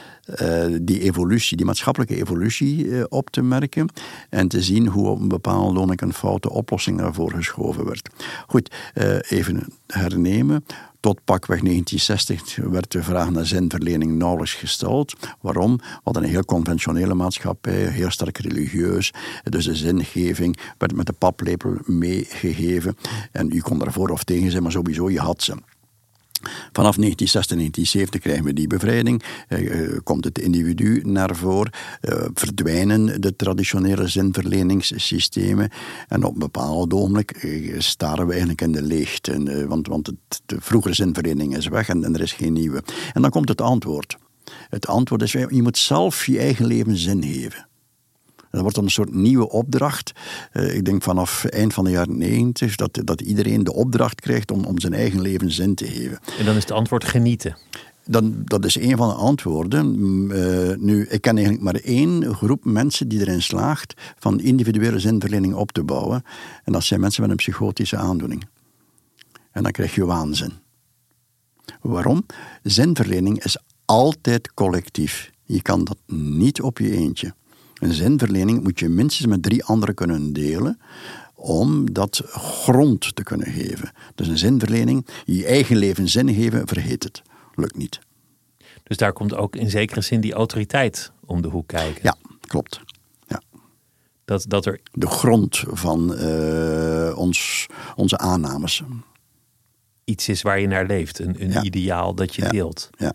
die evolutie, die maatschappelijke evolutie eh, op te merken. En te zien hoe op een bepaalde ogenblik een foute oplossing daarvoor geschoven werd. Goed, eh, even hernemen. Tot pakweg 1960 werd de vraag naar zinverlening nauwelijks gesteld. Waarom? Hadden een heel conventionele maatschappij, heel sterk religieus. Dus de zingeving werd met de paplepel meegegeven. En u kon daarvoor of tegen zijn, maar sowieso, je had ze. Vanaf 1960, 1970 krijgen we die bevrijding. Eh, eh, komt het individu naar voren. eh, verdwijnen de traditionele zinverleningssystemen. En op een bepaald ogenblik staren we eigenlijk in de leegte. Eh, want want het, de vroegere zinverlening is weg en, en er is geen nieuwe. En dan komt het antwoord. Het antwoord is, je moet zelf je eigen leven zin geven. Dat wordt dan een soort nieuwe opdracht. Eh, ik denk vanaf eind van de jaren negentig dat, dat iedereen de opdracht krijgt om, om zijn eigen leven zin te geven. En dan is het antwoord genieten. Dan, dat is een van de antwoorden. Eh, nu, ik ken eigenlijk maar één groep mensen die erin slaagt van individuele zinverlening op te bouwen. En dat zijn mensen met een psychotische aandoening. En dan krijg je waanzin. Waarom? Zinverlening is altijd collectief. Je kan dat niet op je eentje. Een zinverlening moet je minstens met drie anderen kunnen delen om dat grond te kunnen geven. Dus een zinverlening, je eigen leven zin geven, vergeet het. Lukt niet. Dus daar komt ook in zekere zin die autoriteit om de hoek kijken. Ja, klopt. Ja. Dat, dat er... De grond van uh, ons, onze aannames. Iets is waar je naar leeft, een, een ideaal dat je deelt. Ja.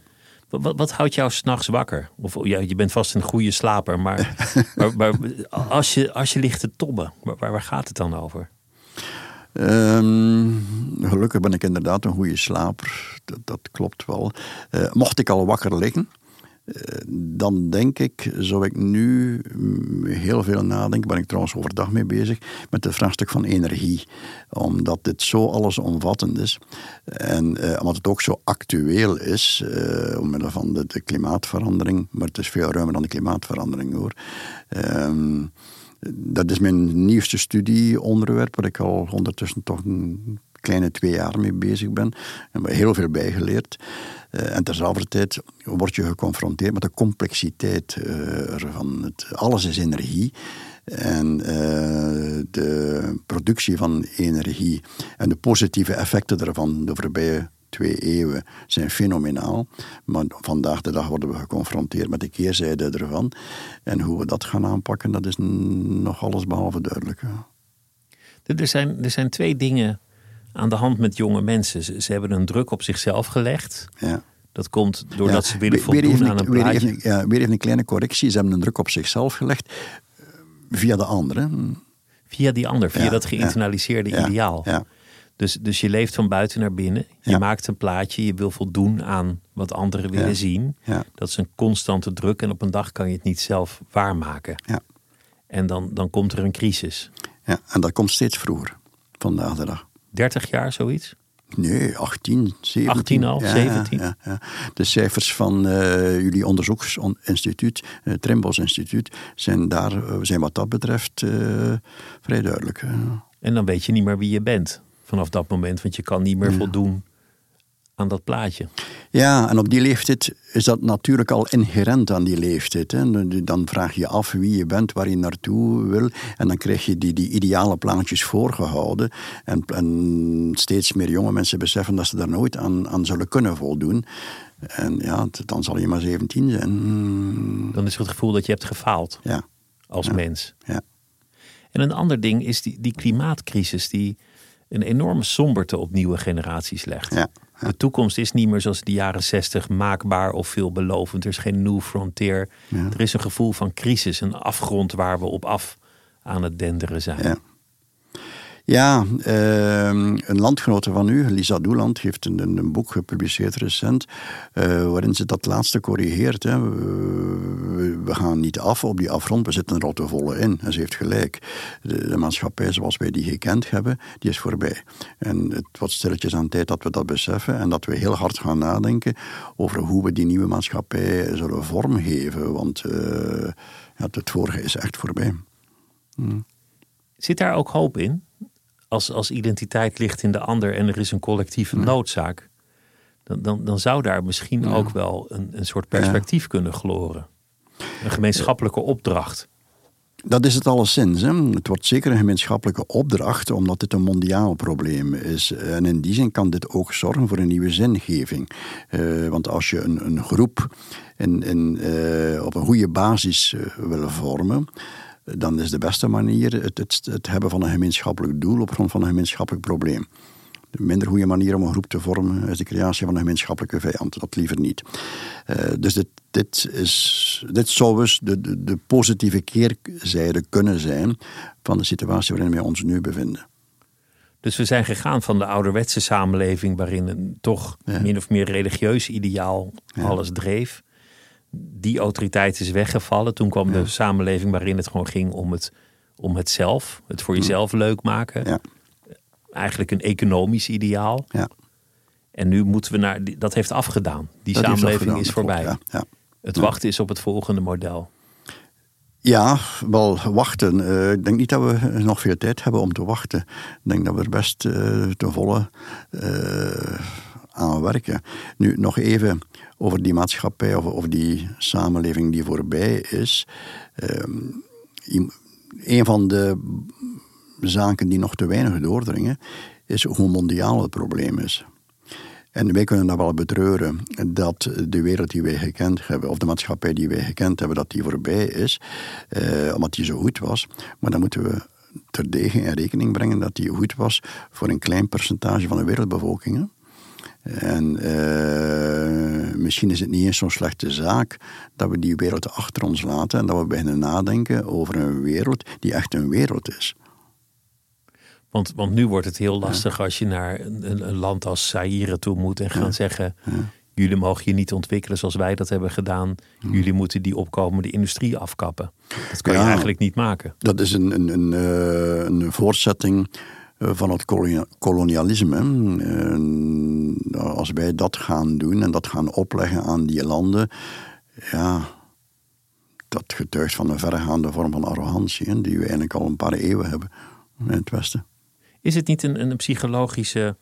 Wat, wat, houdt jou s'nachts wakker? Of ja, je bent vast een goede slaper, maar, maar, maar, als, je, als je ligt te tobben, waar, waar gaat het dan over? Um, gelukkig ben ik inderdaad een goede slaper. Dat, dat klopt wel. Uh, mocht ik al wakker liggen, dan denk ik, zou ik nu heel veel nadenken, ben ik trouwens overdag mee bezig, met het vraagstuk van energie. Omdat dit zo allesomvattend is. En uh, omdat het ook zo actueel is, omwille van de, de, klimaatverandering. Maar het is veel ruimer dan de klimaatverandering hoor. Um, dat is mijn nieuwste studieonderwerp, waar ik al ondertussen toch een kleine twee jaar mee bezig ben. En heel veel bijgeleerd. Uh, en terzelfde tijd word je geconfronteerd met de complexiteit uh, ervan. Het, alles is energie. En uh, de productie van energie en de positieve effecten daarvan de voorbije twee eeuwen zijn fenomenaal. Maar vandaag de dag worden we geconfronteerd met de keerzijde ervan. En hoe we dat gaan aanpakken, dat is nog alles behalve duidelijk. Er zijn, er zijn twee dingen aan de hand met jonge mensen. Ze, ze hebben een druk op zichzelf gelegd. Ja. Dat komt doordat ze willen voldoen aan een plaatje. Weer even, ja, weer even een kleine correctie. Ze hebben een druk op zichzelf gelegd eh, via de anderen. Via die ander, via dat geïnternaliseerde ideaal. Ja. Dus, dus je leeft van buiten naar binnen. Je maakt een plaatje. Je wil voldoen aan wat anderen willen zien. Dat is een constante druk. En op een dag kan je het niet zelf waarmaken. Ja. En dan, dan komt er een crisis. Ja, en dat komt steeds vroeger. Vandaag de dag. 30 jaar zoiets? Nee, 18, 17. 18 al, 17? Ja, ja, De cijfers van uh, jullie onderzoeksinstituut, het uh, Trimbos Instituut, zijn, daar, uh, zijn wat dat betreft uh, vrij duidelijk. En dan weet je niet meer wie je bent vanaf dat moment, want je kan niet meer voldoen aan dat plaatje. Ja, en op die leeftijd is dat natuurlijk al inherent aan die leeftijd. Hè. Dan vraag je af wie je bent, waar je naartoe wil. En dan krijg je die, die ideale plaatjes voorgehouden. En, en steeds meer jonge mensen beseffen dat ze daar nooit aan, aan zullen kunnen voldoen. En ja, dan zal je maar 17 zijn. Dan is het gevoel dat je hebt gefaald ja. als ja. mens. Ja. En een ander ding is die, die klimaatcrisis die een enorme somberte op nieuwe generaties legt. Ja. De toekomst is niet meer zoals de jaren zestig maakbaar of veelbelovend. Er is geen new frontier. Ja. Er is een gevoel van crisis, een afgrond waar we op af aan het denderen zijn. Ja. Ja, uh, een landgenote van u, Lisa Doeland, heeft een, een boek gepubliceerd recent, uh, waarin ze dat laatste corrigeert. Hè. We, gaan niet af op die afgrond, we zitten er al te volle in. En ze heeft gelijk. De, maatschappij zoals wij die gekend hebben, die is voorbij. En het wordt stilletjes aan tijd dat we dat beseffen en dat we heel hard gaan nadenken over hoe we die nieuwe maatschappij zullen vormgeven. Want ja, het vorige is echt voorbij. Hmm. Zit daar ook hoop in? Als, als identiteit ligt in de ander en er is een collectieve ja. noodzaak, dan, dan, dan zou daar misschien ja. ook wel een, een soort perspectief ja. kunnen gloren. Een gemeenschappelijke opdracht. Dat is het alleszins. Hè? Het wordt zeker een gemeenschappelijke opdracht, omdat dit een mondiaal probleem is. En in die zin kan dit ook zorgen voor een nieuwe zingeving. Uh, want als je een, een groep in, in, uh, op een goede basis uh, wil vormen, dan is de beste manier het, het, het, hebben van een gemeenschappelijk doel op grond van een gemeenschappelijk probleem. De minder goede manier om een groep te vormen is de creatie van een gemeenschappelijke vijand. Dat liever niet. Uh, dus dit, dit, is, dit zou dus de, de, de, positieve keerzijde kunnen zijn van de situatie waarin wij ons nu bevinden. Dus we zijn gegaan van de ouderwetse samenleving waarin een toch ja. min of meer religieus ideaal ja. alles dreef die autoriteit is weggevallen. Toen kwam ja. de samenleving waarin het gewoon ging om het, om het zelf. Het voor jezelf leuk maken. Ja. Eigenlijk een economisch ideaal. Ja. En nu moeten we naar... Dat heeft afgedaan. Die dat samenleving afgedaan, is voorbij. Klopt, ja. Het wachten is op het volgende model. Ja, wel wachten. Uh, ik denk niet dat we nog veel tijd hebben om te wachten. Ik denk dat we er best uh, te volle uh, aan werken. Nu nog even over die maatschappij of over die samenleving die voorbij is. Um, een van de zaken die nog te weinig doordringen, is hoe mondiaal het probleem is. En wij kunnen dat wel betreuren, dat de wereld die wij gekend hebben, of de maatschappij die wij gekend hebben, dat die voorbij is, eh, omdat die zo goed was. Maar dan moeten we terdege in rekening brengen dat die goed was voor een klein percentage van de wereldbevolking. En uh, misschien is het niet eens zo'n slechte zaak dat we die wereld achter ons laten en dat we beginnen nadenken over een wereld die echt een wereld is. Want, want nu wordt het heel lastig als je naar een, een, land als Zaire toe moet en gaan zeggen: jullie mogen je niet ontwikkelen zoals wij dat hebben gedaan. Jullie moeten die opkomende industrie afkappen. Dat kan je eigenlijk niet maken. Dat is een, een, een, eh, een voortzetting eh, van het kolonialisme. als wij dat gaan doen en dat gaan opleggen aan die landen, ja, dat getuigt van een verregaande vorm van arrogantie, die we eigenlijk al een paar eeuwen hebben in het Westen. Is het niet een, een psychologische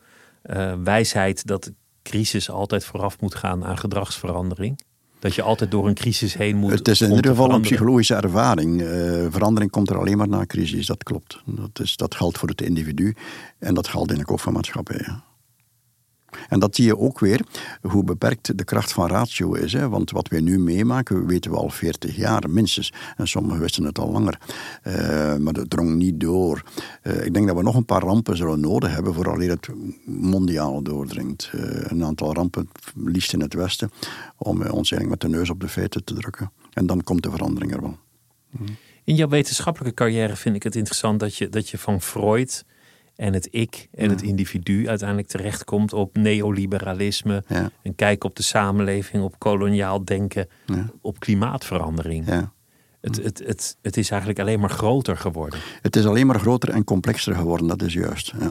uh, wijsheid dat crisis altijd vooraf moet gaan aan gedragsverandering? Dat je altijd door een crisis heen moet. Het is in ieder geval een psychologische ervaring. Uh, verandering komt er alleen maar na crisis, dat klopt. Dat, is, dat geldt voor het individu en dat geldt eigenlijk ook voor maatschappijen. En dat zie je ook weer, hoe beperkt de kracht van ratio is. Hè? Want wat wij nu meemaken, weten we al 40 jaar minstens. En sommigen wisten het al langer. Uh, maar dat drong niet door. Uh, ik denk dat we nog een paar rampen zullen nodig hebben vooraleer het mondiaal doordringt. Uh, een aantal rampen, liefst in het Westen, om ons eigenlijk met de neus op de feiten te drukken. En dan komt de verandering er wel. In jouw wetenschappelijke carrière vind ik het interessant dat je, dat je van Freud en het ik en het individu uiteindelijk terechtkomt op neoliberalisme, ja. een kijk op de samenleving, op koloniaal denken, op klimaatverandering. Ja. Het, het, het, het is eigenlijk alleen maar groter geworden. Het is alleen maar groter en complexer geworden, dat is juist. Ja.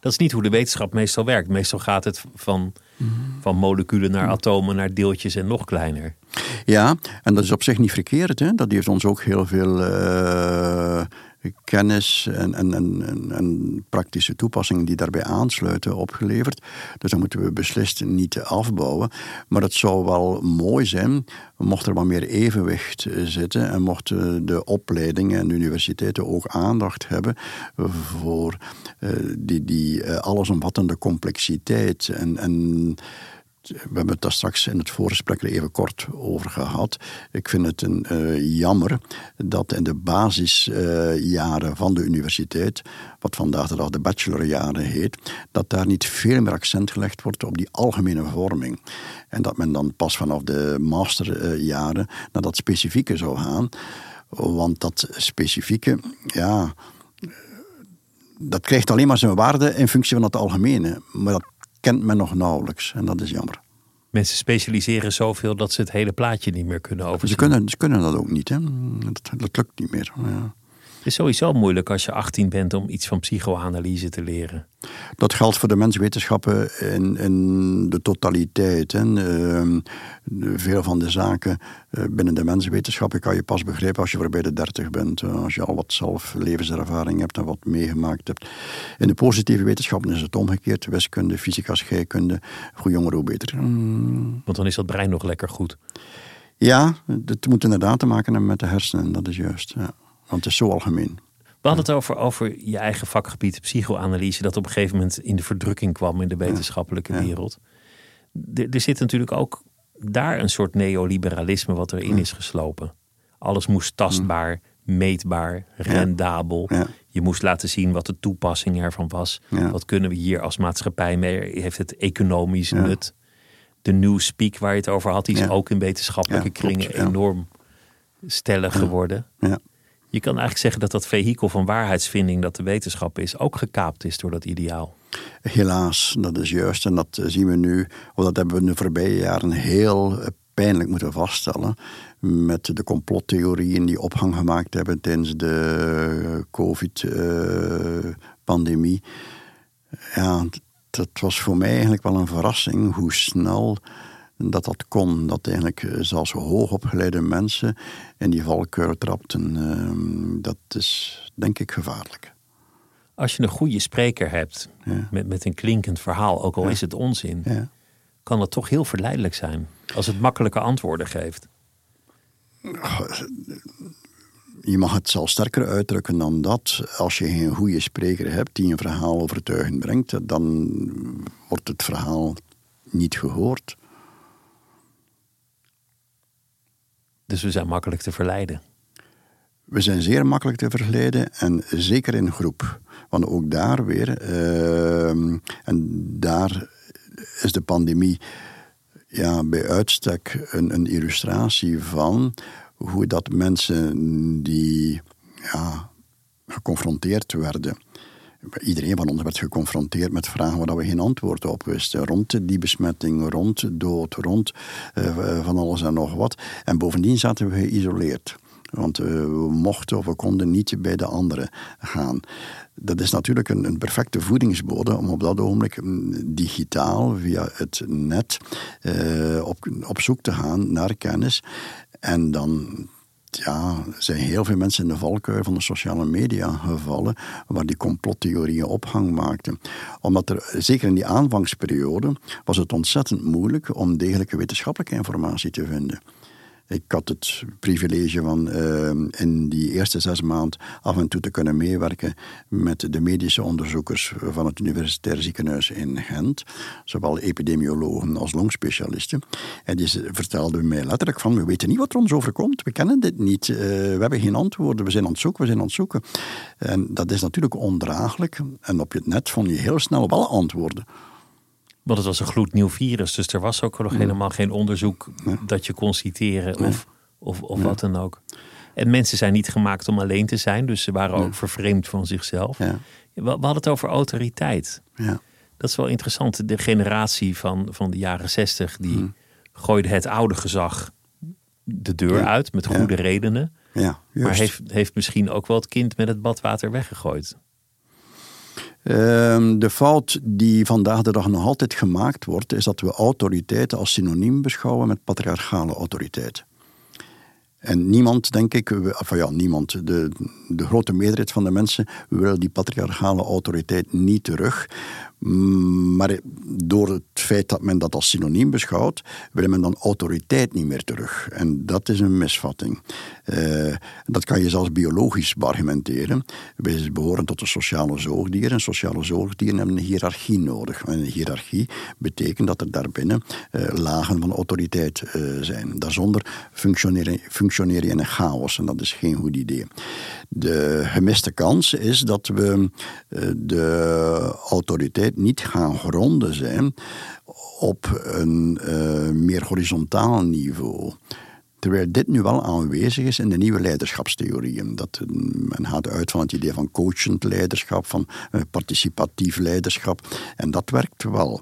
Dat is niet hoe de wetenschap meestal werkt. Meestal gaat het van, mhm. van moleculen naar atomen, naar deeltjes en nog kleiner. Ja, en dat is op zich niet verkeerd. Hè? Dat heeft ons ook heel veel uh, kennis en, en, en, praktische toepassingen die daarbij aansluiten opgeleverd. Dus dat moeten we beslist niet afbouwen. Maar het zou wel mooi zijn mocht er wat meer evenwicht zitten en mochten de opleidingen en de universiteiten ook aandacht hebben voor uh, die, die uh, allesomvattende complexiteit en we hebben het daar straks in het voorgesprek even kort over gehad. Ik vind het een, uh, jammer dat in de basisjaren van de universiteit, wat vandaag de dag de bachelorjaren heet, dat daar niet veel meer accent gelegd wordt op die algemene vorming. En dat men dan pas vanaf de masterjaren naar dat specifieke zou gaan. Want dat specifieke, ja, dat krijgt alleen maar zijn waarde in functie van het algemene. Maar dat kent men nog nauwelijks. En dat is jammer. Mensen specialiseren zoveel dat ze het hele plaatje niet meer kunnen overzien. Ze kunnen, ze kunnen dat ook niet. Hè? Dat, dat lukt niet meer. Ja. Het is sowieso moeilijk als je 18 bent om iets van psychoanalyse te leren. Dat geldt voor de menswetenschappen in, in de totaliteit. Hè. Uh, veel van de zaken uh, binnen de menswetenschappen kan je pas begrijpen als je voorbij de 30 bent. Uh, als je al wat zelf levenservaring hebt en wat meegemaakt hebt. In de positieve wetenschappen is het omgekeerd. Wiskunde, fysica, scheikunde. Hoe jonger, hoe beter. Mm. Want dan is dat brein nog lekker goed. Ja, het moet inderdaad te maken hebben met de hersenen. Dat is juist. Ja. Want het is zo algemeen. We hadden het over, over je eigen vakgebied, psychoanalyse, dat op een gegeven moment in de verdrukking kwam in de wetenschappelijke wereld. Er, zit natuurlijk ook daar een soort neoliberalisme wat erin is geslopen. Alles moest tastbaar, meetbaar, rendabel. Je moest laten zien wat de toepassing ervan was. Wat kunnen we hier als maatschappij mee? Heeft het economisch nut? De New Speak waar je het over had, die is ook in wetenschappelijke kringen enorm stellig geworden. Ja. Je kan eigenlijk zeggen dat dat vehikel van waarheidsvinding dat de wetenschap is, ook gekaapt is door dat ideaal. Helaas, dat is juist. En dat zien we nu, of dat hebben we de voorbije jaren heel pijnlijk moeten vaststellen. Met de complottheorieën die opgang gemaakt hebben tijdens de COVID-pandemie. Ja, dat was voor mij eigenlijk wel een verrassing hoe snel dat dat kon. Dat eigenlijk eh, zelfs hoogopgeleide mensen in die valkuil trapten. Ehm, dat is denk ik gevaarlijk. Als je een goede spreker hebt met, met een klinkend verhaal, ook al is het onzin, ja. kan dat toch heel verleidelijk zijn als het makkelijke antwoorden geeft. Je mag het zelfs sterker uitdrukken dan dat. Als je geen goede spreker hebt die een verhaal overtuigend brengt, dan wordt het verhaal niet gehoord. Dus we zijn makkelijk te verleiden. We zijn zeer makkelijk te verleiden en zeker in groep. Want ook daar weer, ehm, en daar is de pandemie ja, bij uitstek een, een illustratie van hoe dat mensen die ja, geconfronteerd werden. Iedereen van ons werd geconfronteerd met vragen waar we geen antwoord op wisten. Rond die besmetting, rond dood, rond uh, van alles en nog wat. En bovendien zaten we geïsoleerd. Want uh, we mochten of we konden niet bij de anderen gaan. Dat is natuurlijk een, een, perfecte voedingsbode om op dat ogenblik mm, digitaal via het net uh, op, op zoek te gaan naar kennis. En dan ja, zijn heel veel mensen in de valkuil van de sociale media gevallen, waar die complottheorieën ophang maakten. Omdat er, zeker in die aanvangsperiode, was het ontzettend moeilijk om degelijke wetenschappelijke informatie te vinden. Ik had het privilege van uh, in die eerste zes maanden af en toe te kunnen meewerken met de medische onderzoekers van het Universitair Ziekenhuis in Gent, zowel epidemiologen als longspecialisten. En die vertelden mij letterlijk van, we weten niet wat er ons overkomt, we kennen dit niet, uh, we hebben geen antwoorden, we zijn aan het zoeken, we zijn aan het. En dat is natuurlijk ondraaglijk. En op het net vond je heel snel wel antwoorden. Want het was een gloednieuw virus, dus er was ook nog helemaal geen onderzoek dat je kon citeren of, of, of wat dan ook. En mensen zijn niet gemaakt om alleen te zijn, dus ze waren ook vervreemd van zichzelf. We, we hadden het over autoriteit. Ja. Dat is wel interessant. De generatie van, van de jaren zestig, die Mm. gooide het oude gezag de deur uit met goede redenen. Ja, Maar heeft, heeft misschien ook wel het kind met het badwater weggegooid. Ehm, de fout die vandaag de dag nog altijd gemaakt wordt, is dat we autoriteiten als synoniem beschouwen met patriarchale autoriteit. En niemand, denk ik, we- ja, niemand, de, de grote meerderheid van de mensen wil die patriarchale autoriteit niet terug. Maar door het feit dat men dat als synoniem beschouwt, wil men dan autoriteit niet meer terug. En dat is een misvatting. Eh, dat kan je zelfs biologisch argumenteren. Wij behoren tot de sociale zoogdieren. En sociale zoogdieren hebben een hiërarchie nodig. En een hiërarchie betekent dat er daarbinnen eh, lagen van autoriteit eh, zijn. Daarzonder functioneer je in een chaos en dat is geen goed idee. De gemiste kans is dat we eh, de autoriteit niet gaan gronden zijn op een eh, meer horizontaal niveau. Terwijl dit nu wel aanwezig is in de nieuwe leiderschapstheorieën. Dat, eh, men gaat uit van het idee van coachend leiderschap, van participatief leiderschap. En dat werkt wel.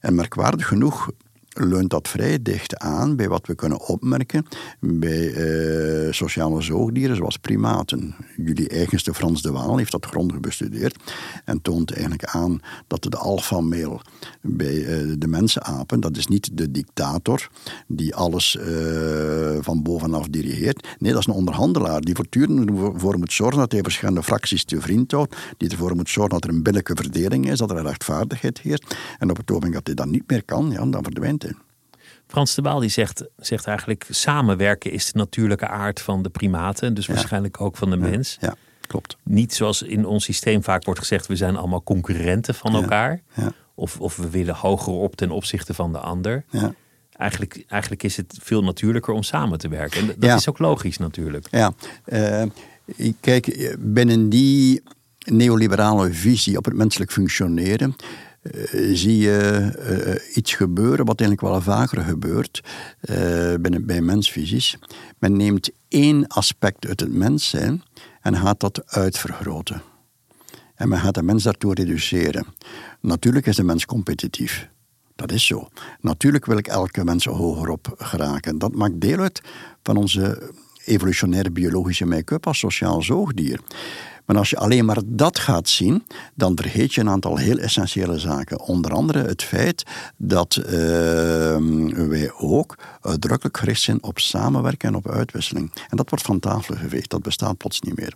En merkwaardig genoeg leunt dat vrij dicht aan bij wat we kunnen opmerken bij eh, sociale zoogdieren zoals primaten. Jullie eigenste Frans de Waal heeft dat grondig bestudeerd en toont eigenlijk aan dat de alpha-mail bij eh, de mensenapen, dat is niet de dictator die alles eh, van bovenaf dirigeert. Nee, dat is een onderhandelaar die voortdurend ervoor moet zorgen dat hij verschillende fracties te vriend houdt, die ervoor moet zorgen dat er een billijke verdeling is, dat er rechtvaardigheid heerst. En op het ogenblik dat hij dat niet meer kan, ja, dan verdwijnt. Frans de Waal die zegt, zegt eigenlijk samenwerken is de natuurlijke aard van de primaten. Dus waarschijnlijk ook van de mens. Ja, klopt. Niet zoals in ons systeem vaak wordt gezegd, we zijn allemaal concurrenten van elkaar. Ja, Of, of we willen hoger op ten opzichte van de ander. ja. Eigenlijk, eigenlijk is het veel natuurlijker om samen te werken. En dat Ja. is ook logisch natuurlijk. Ja, eh, kijk, binnen die neoliberale visie op het menselijk functioneren. Eh, zie je eh, iets gebeuren wat eigenlijk wel vaker gebeurt eh, binnen, bij mensvisies. Men neemt één aspect uit het mens zijn en gaat dat uitvergroten. En men gaat de mens daartoe reduceren. Natuurlijk is de mens competitief. Dat is zo. Natuurlijk wil ik elke mens hoger op geraken. Dat maakt deel uit van onze evolutionaire biologische make-up als sociaal zoogdier. Maar als je alleen maar dat gaat zien, dan vergeet je een aantal heel essentiële zaken. Onder andere het feit dat eh, wij ook uitdrukkelijk gericht zijn op samenwerken en op uitwisseling. En dat wordt van tafel geveegd, dat bestaat plots niet meer.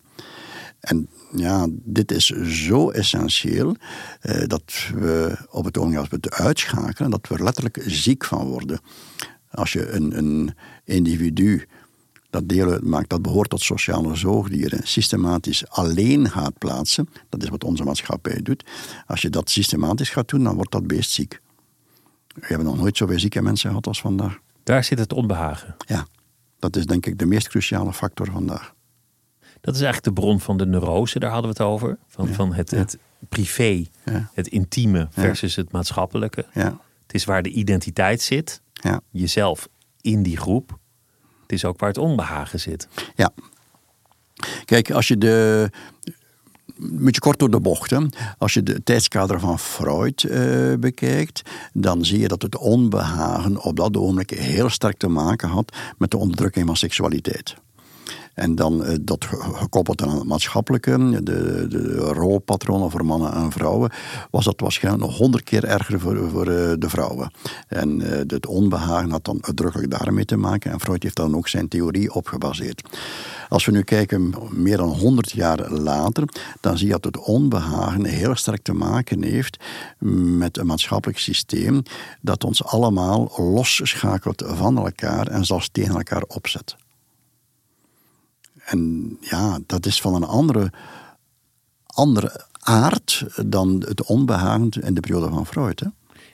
En ja, dit is zo essentieel eh, dat we op het ogenblik als we het uitschakelen, dat we er letterlijk ziek van worden. Als je een, een individu dat deel uitmaakt, dat behoort tot sociale zoogdieren, systematisch alleen gaat plaatsen, dat is wat onze maatschappij doet. Als je dat systematisch gaat doen, dan wordt dat beest ziek. We hebben nog nooit zoveel zieke mensen gehad als vandaag. Daar zit het onbehagen. Ja, dat is denk ik de meest cruciale factor vandaag. Dat is eigenlijk de bron van de neurose, daar hadden we het over. Van, van het, het privé, Ja. het intieme versus het maatschappelijke. Ja, Het is waar de identiteit zit, ja, jezelf in die groep. Het is ook waar het onbehagen zit. ja. Kijk, als je de. Een beetje kort door de bocht. Hè. Als je de tijdskader van Freud eh, bekijkt, dan zie je dat het onbehagen op dat ogenblik heel sterk te maken had met de onderdrukking van seksualiteit. En dan eh, dat ge- gekoppeld aan het maatschappelijke, de, de rolpatronen voor mannen en vrouwen, was dat waarschijnlijk nog honderd keer erger voor, voor eh, de vrouwen. En eh, het onbehagen had dan uitdrukkelijk daarmee te maken. En Freud heeft dan ook zijn theorie op gebaseerd. Als we nu kijken, meer dan 100 jaar later, dan zie je dat het onbehagen heel sterk te maken heeft met een maatschappelijk systeem dat ons allemaal losschakelt van elkaar en zelfs tegen elkaar opzet. En ja, dat is van een andere, andere aard dan het onbehagen in de periode van Freud. Hè?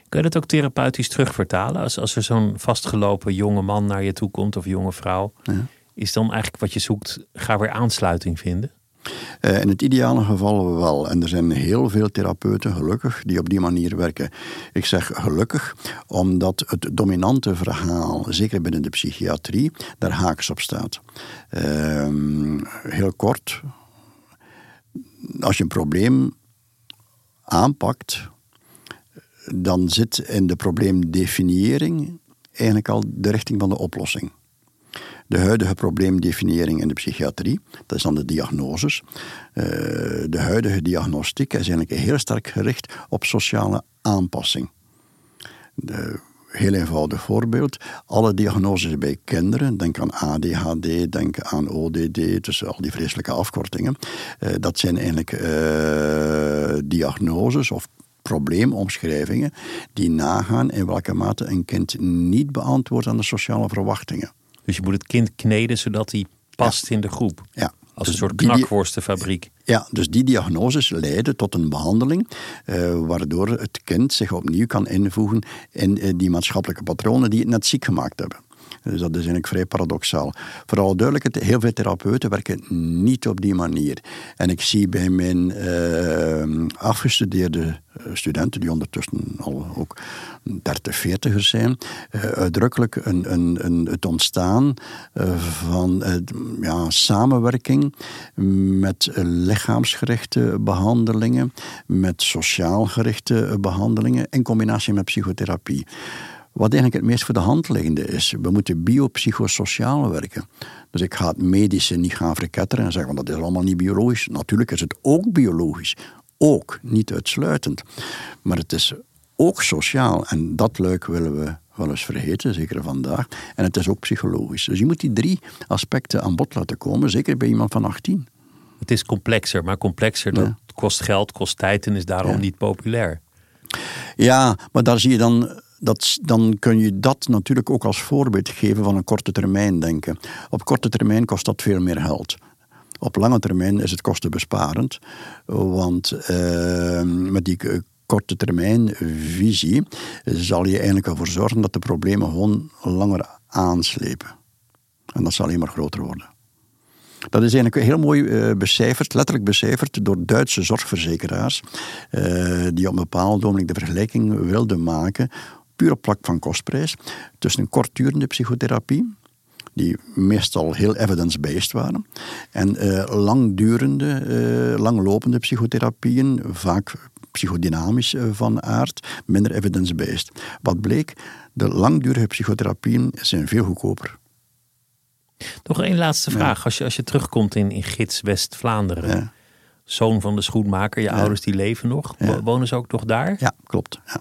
Kun je dat ook therapeutisch terugvertalen? Als, als er zo'n vastgelopen jonge man naar je toe komt of jonge vrouw, Ja. is dan eigenlijk wat je zoekt, ga weer aansluiting vinden? Eh, in het ideale geval wel. En er zijn heel veel therapeuten, gelukkig, die op die manier werken. Ik zeg gelukkig, omdat het dominante verhaal, zeker binnen de psychiatrie, daar haaks op staat. Ehm, heel kort, als je een probleem aanpakt, dan zit in de probleemdefiniëring eigenlijk al de richting van de oplossing. De huidige probleemdefiniëring in de psychiatrie, dat is dan de diagnoses. Eh, de huidige diagnostiek is eigenlijk heel sterk gericht op sociale aanpassing. De, heel eenvoudig voorbeeld. Alle diagnoses bij kinderen, denk aan ADHD, denk aan ODD, tussen al die vreselijke afkortingen. eh, dat zijn eigenlijk eh, diagnoses of probleemomschrijvingen die nagaan in welke mate een kind niet beantwoordt aan de sociale verwachtingen. Dus je moet het kind kneden zodat hij past in de groep. Ja. Als Dus een soort die- knakworstenfabriek. Ja, dus die diagnoses leiden tot een behandeling eh, waardoor het kind zich opnieuw kan invoegen in eh, die maatschappelijke patronen die het net ziek gemaakt hebben. Dus dat is eigenlijk vrij paradoxaal. Voor alle duidelijkheid, heel veel therapeuten werken niet op die manier. En ik zie bij mijn eh, afgestudeerde eh, studenten, die ondertussen al ook 30, 40 zijn, eh, uitdrukkelijk een, een, een, het ontstaan van ja, samenwerking met lichaamsgerichte behandelingen, met sociaal gerichte eh, behandelingen in combinatie met psychotherapie. Wat eigenlijk het meest voor de hand liggende is. We moeten biopsychosociaal werken. Dus ik ga het medische niet gaan verketteren en zeggen, want dat is allemaal niet biologisch. Natuurlijk is het ook biologisch. Ook, niet uitsluitend. Maar het is ook sociaal. En dat leuk willen we wel eens vergeten, zeker vandaag. En het is ook psychologisch. Dus je moet die drie aspecten aan bod laten komen, zeker bij iemand van 18. Het is complexer, maar complexer dat Ja. kost geld, kost tijd en is daarom Ja. niet populair. Ja, maar daar zie je dan, dat, dan kun je dat natuurlijk ook als voorbeeld geven van een korte termijn denken. Op korte termijn kost dat veel meer geld. Op lange termijn is het kostenbesparend, want eh, met die eh, korte termijn visie zal je eigenlijk ervoor zorgen dat de problemen gewoon langer aanslepen. En dat zal alleen maar groter worden. Dat is eigenlijk heel mooi eh, becijferd, letterlijk becijferd door Duitse zorgverzekeraars, eh, die op een bepaald ogenblik de vergelijking wilden maken, puur op vlak van kostprijs, tussen een kortdurende psychotherapie, die meestal heel evidence-based waren, en eh, langdurende, eh, langlopende psychotherapieën, vaak psychodynamisch eh, van aard, minder evidence-based. Wat bleek? De langdurige psychotherapieën zijn veel goedkoper. Nog één laatste vraag. Als, je, als je terugkomt in, in Gids West-Vlaanderen, Ja. zoon van de schoenmaker, je ouders die leven nog, wonen ze ook nog daar? Ja, klopt. Ja.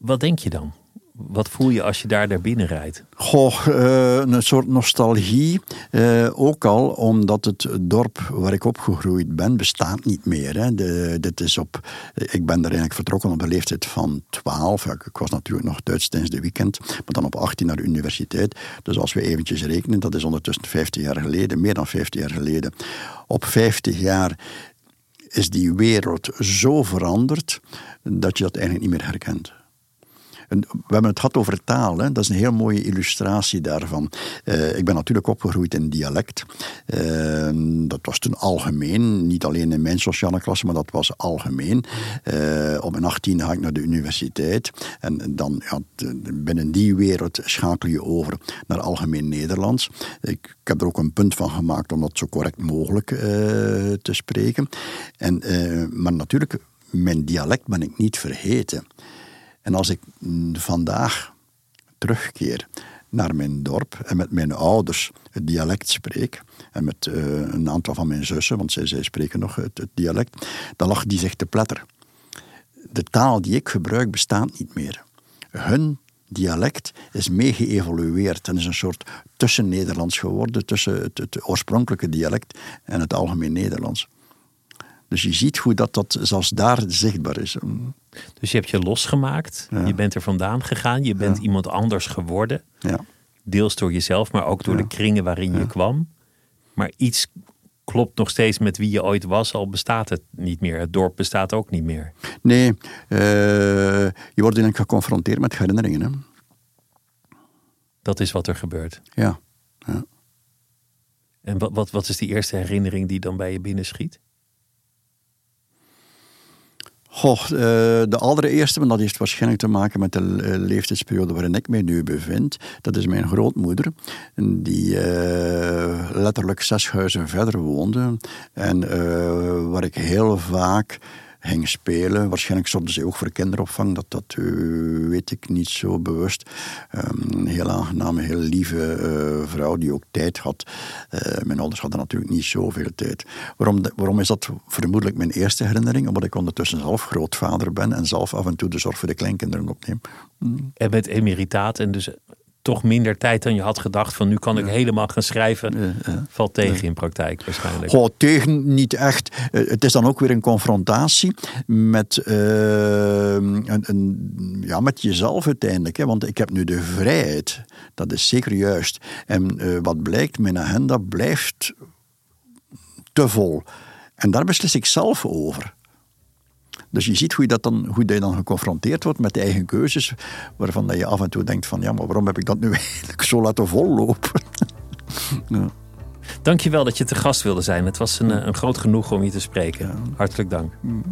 Wat denk je dan? Wat voel je als je daar naar binnen rijdt? Goh, eh, een soort nostalgie. eh, ook al omdat het dorp waar ik opgegroeid ben, bestaat niet meer. De, dit is op, ik ben daar eigenlijk vertrokken op de leeftijd van 12. Ja, ik was natuurlijk nog Duits tijdens de weekend, maar dan op 18 naar de universiteit. Dus als we eventjes rekenen, dat is ondertussen 50 jaar geleden, meer dan 50 jaar geleden. Op 50 jaar is die wereld zo veranderd dat je dat eigenlijk niet meer herkent. We hebben het gehad over taal. Dat is een heel mooie illustratie daarvan. Uh, ik ben natuurlijk opgegroeid in dialect. Uh, dat was toen algemeen. Niet alleen in mijn sociale klasse, maar dat was algemeen. Uh, op mijn 18 ga ik naar de universiteit. En dan, ja, binnen die wereld schakel je over naar algemeen Nederlands. Ik, ik heb er ook een punt van gemaakt om dat zo correct mogelijk te spreken. En, maar natuurlijk mijn dialect ben ik niet vergeten. En als ik vandaag terugkeer naar mijn dorp en met mijn ouders het dialect spreek, en met uh, een aantal van mijn zussen, want zij, zij spreken nog het, dialect, dan lachen die zich te pletter. De taal die ik gebruik bestaat niet meer. Hun dialect is mee geëvolueerd en is een soort tussen-Nederlands geworden, tussen het, het oorspronkelijke dialect en het algemeen Nederlands. Dus je ziet hoe dat, dat zelfs daar zichtbaar is. Dus je hebt je losgemaakt, je bent er vandaan gegaan, je bent iemand anders geworden. Ja. Deels door jezelf, maar ook door de kringen waarin je kwam. Maar iets klopt nog steeds met wie je ooit was, al bestaat het niet meer. Het dorp bestaat ook niet meer. Nee, uh, je wordt eigenlijk geconfronteerd met herinneringen. Hè? Dat is wat er gebeurt. Ja. ja. En wat, wat, wat is die eerste herinnering die dan bij je binnenschiet? Goh, eh, de allereerste, maar dat heeft waarschijnlijk te maken met de eh, leeftijdsperiode waarin ik mij nu bevind. Dat is mijn grootmoeder, die uh, letterlijk zes huizen verder woonde. En waar ik heel vaak ging spelen. Waarschijnlijk zorgde ze ook voor kinderopvang, dat, dat uh, weet ik niet zo bewust. Um, een heel aangename, heel lieve uh, vrouw die ook tijd had. Uh, mijn ouders hadden natuurlijk niet zoveel tijd. Waarom, waarom is dat vermoedelijk mijn eerste herinnering? Omdat ik ondertussen zelf grootvader ben en zelf af en toe de zorg voor de kleinkinderen opneem. En met emeritaat en dus toch minder tijd dan je had gedacht. Van nu kan ik helemaal gaan schrijven. Valt tegen in praktijk waarschijnlijk. Goh, tegen niet echt. Eh, het is dan ook weer een confrontatie met, uh, een, een, ja, met jezelf uiteindelijk. Hè? Want ik heb nu de vrijheid. Dat is zeker juist. En uh, wat blijkt, mijn agenda blijft te vol. En daar beslis ik zelf over. Dus je ziet hoe je, dat dan, hoe je dan geconfronteerd wordt met de eigen keuzes, waarvan dat je af en toe denkt van ja, maar waarom heb ik dat nu eigenlijk zo laten vollopen? ja. Dankjewel dat je te gast wilde zijn. Het was een, een groot genoeg om je te spreken. Hartelijk dank. Mm.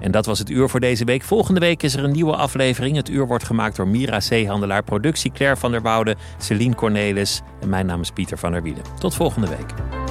En dat was het uur voor deze week. Volgende week is er een nieuwe aflevering. Het uur wordt gemaakt door Mira Zeehandelaar, productie Claire van der Woude, Celine Cornelis en mijn naam is Pieter van der Wielen. Tot volgende week.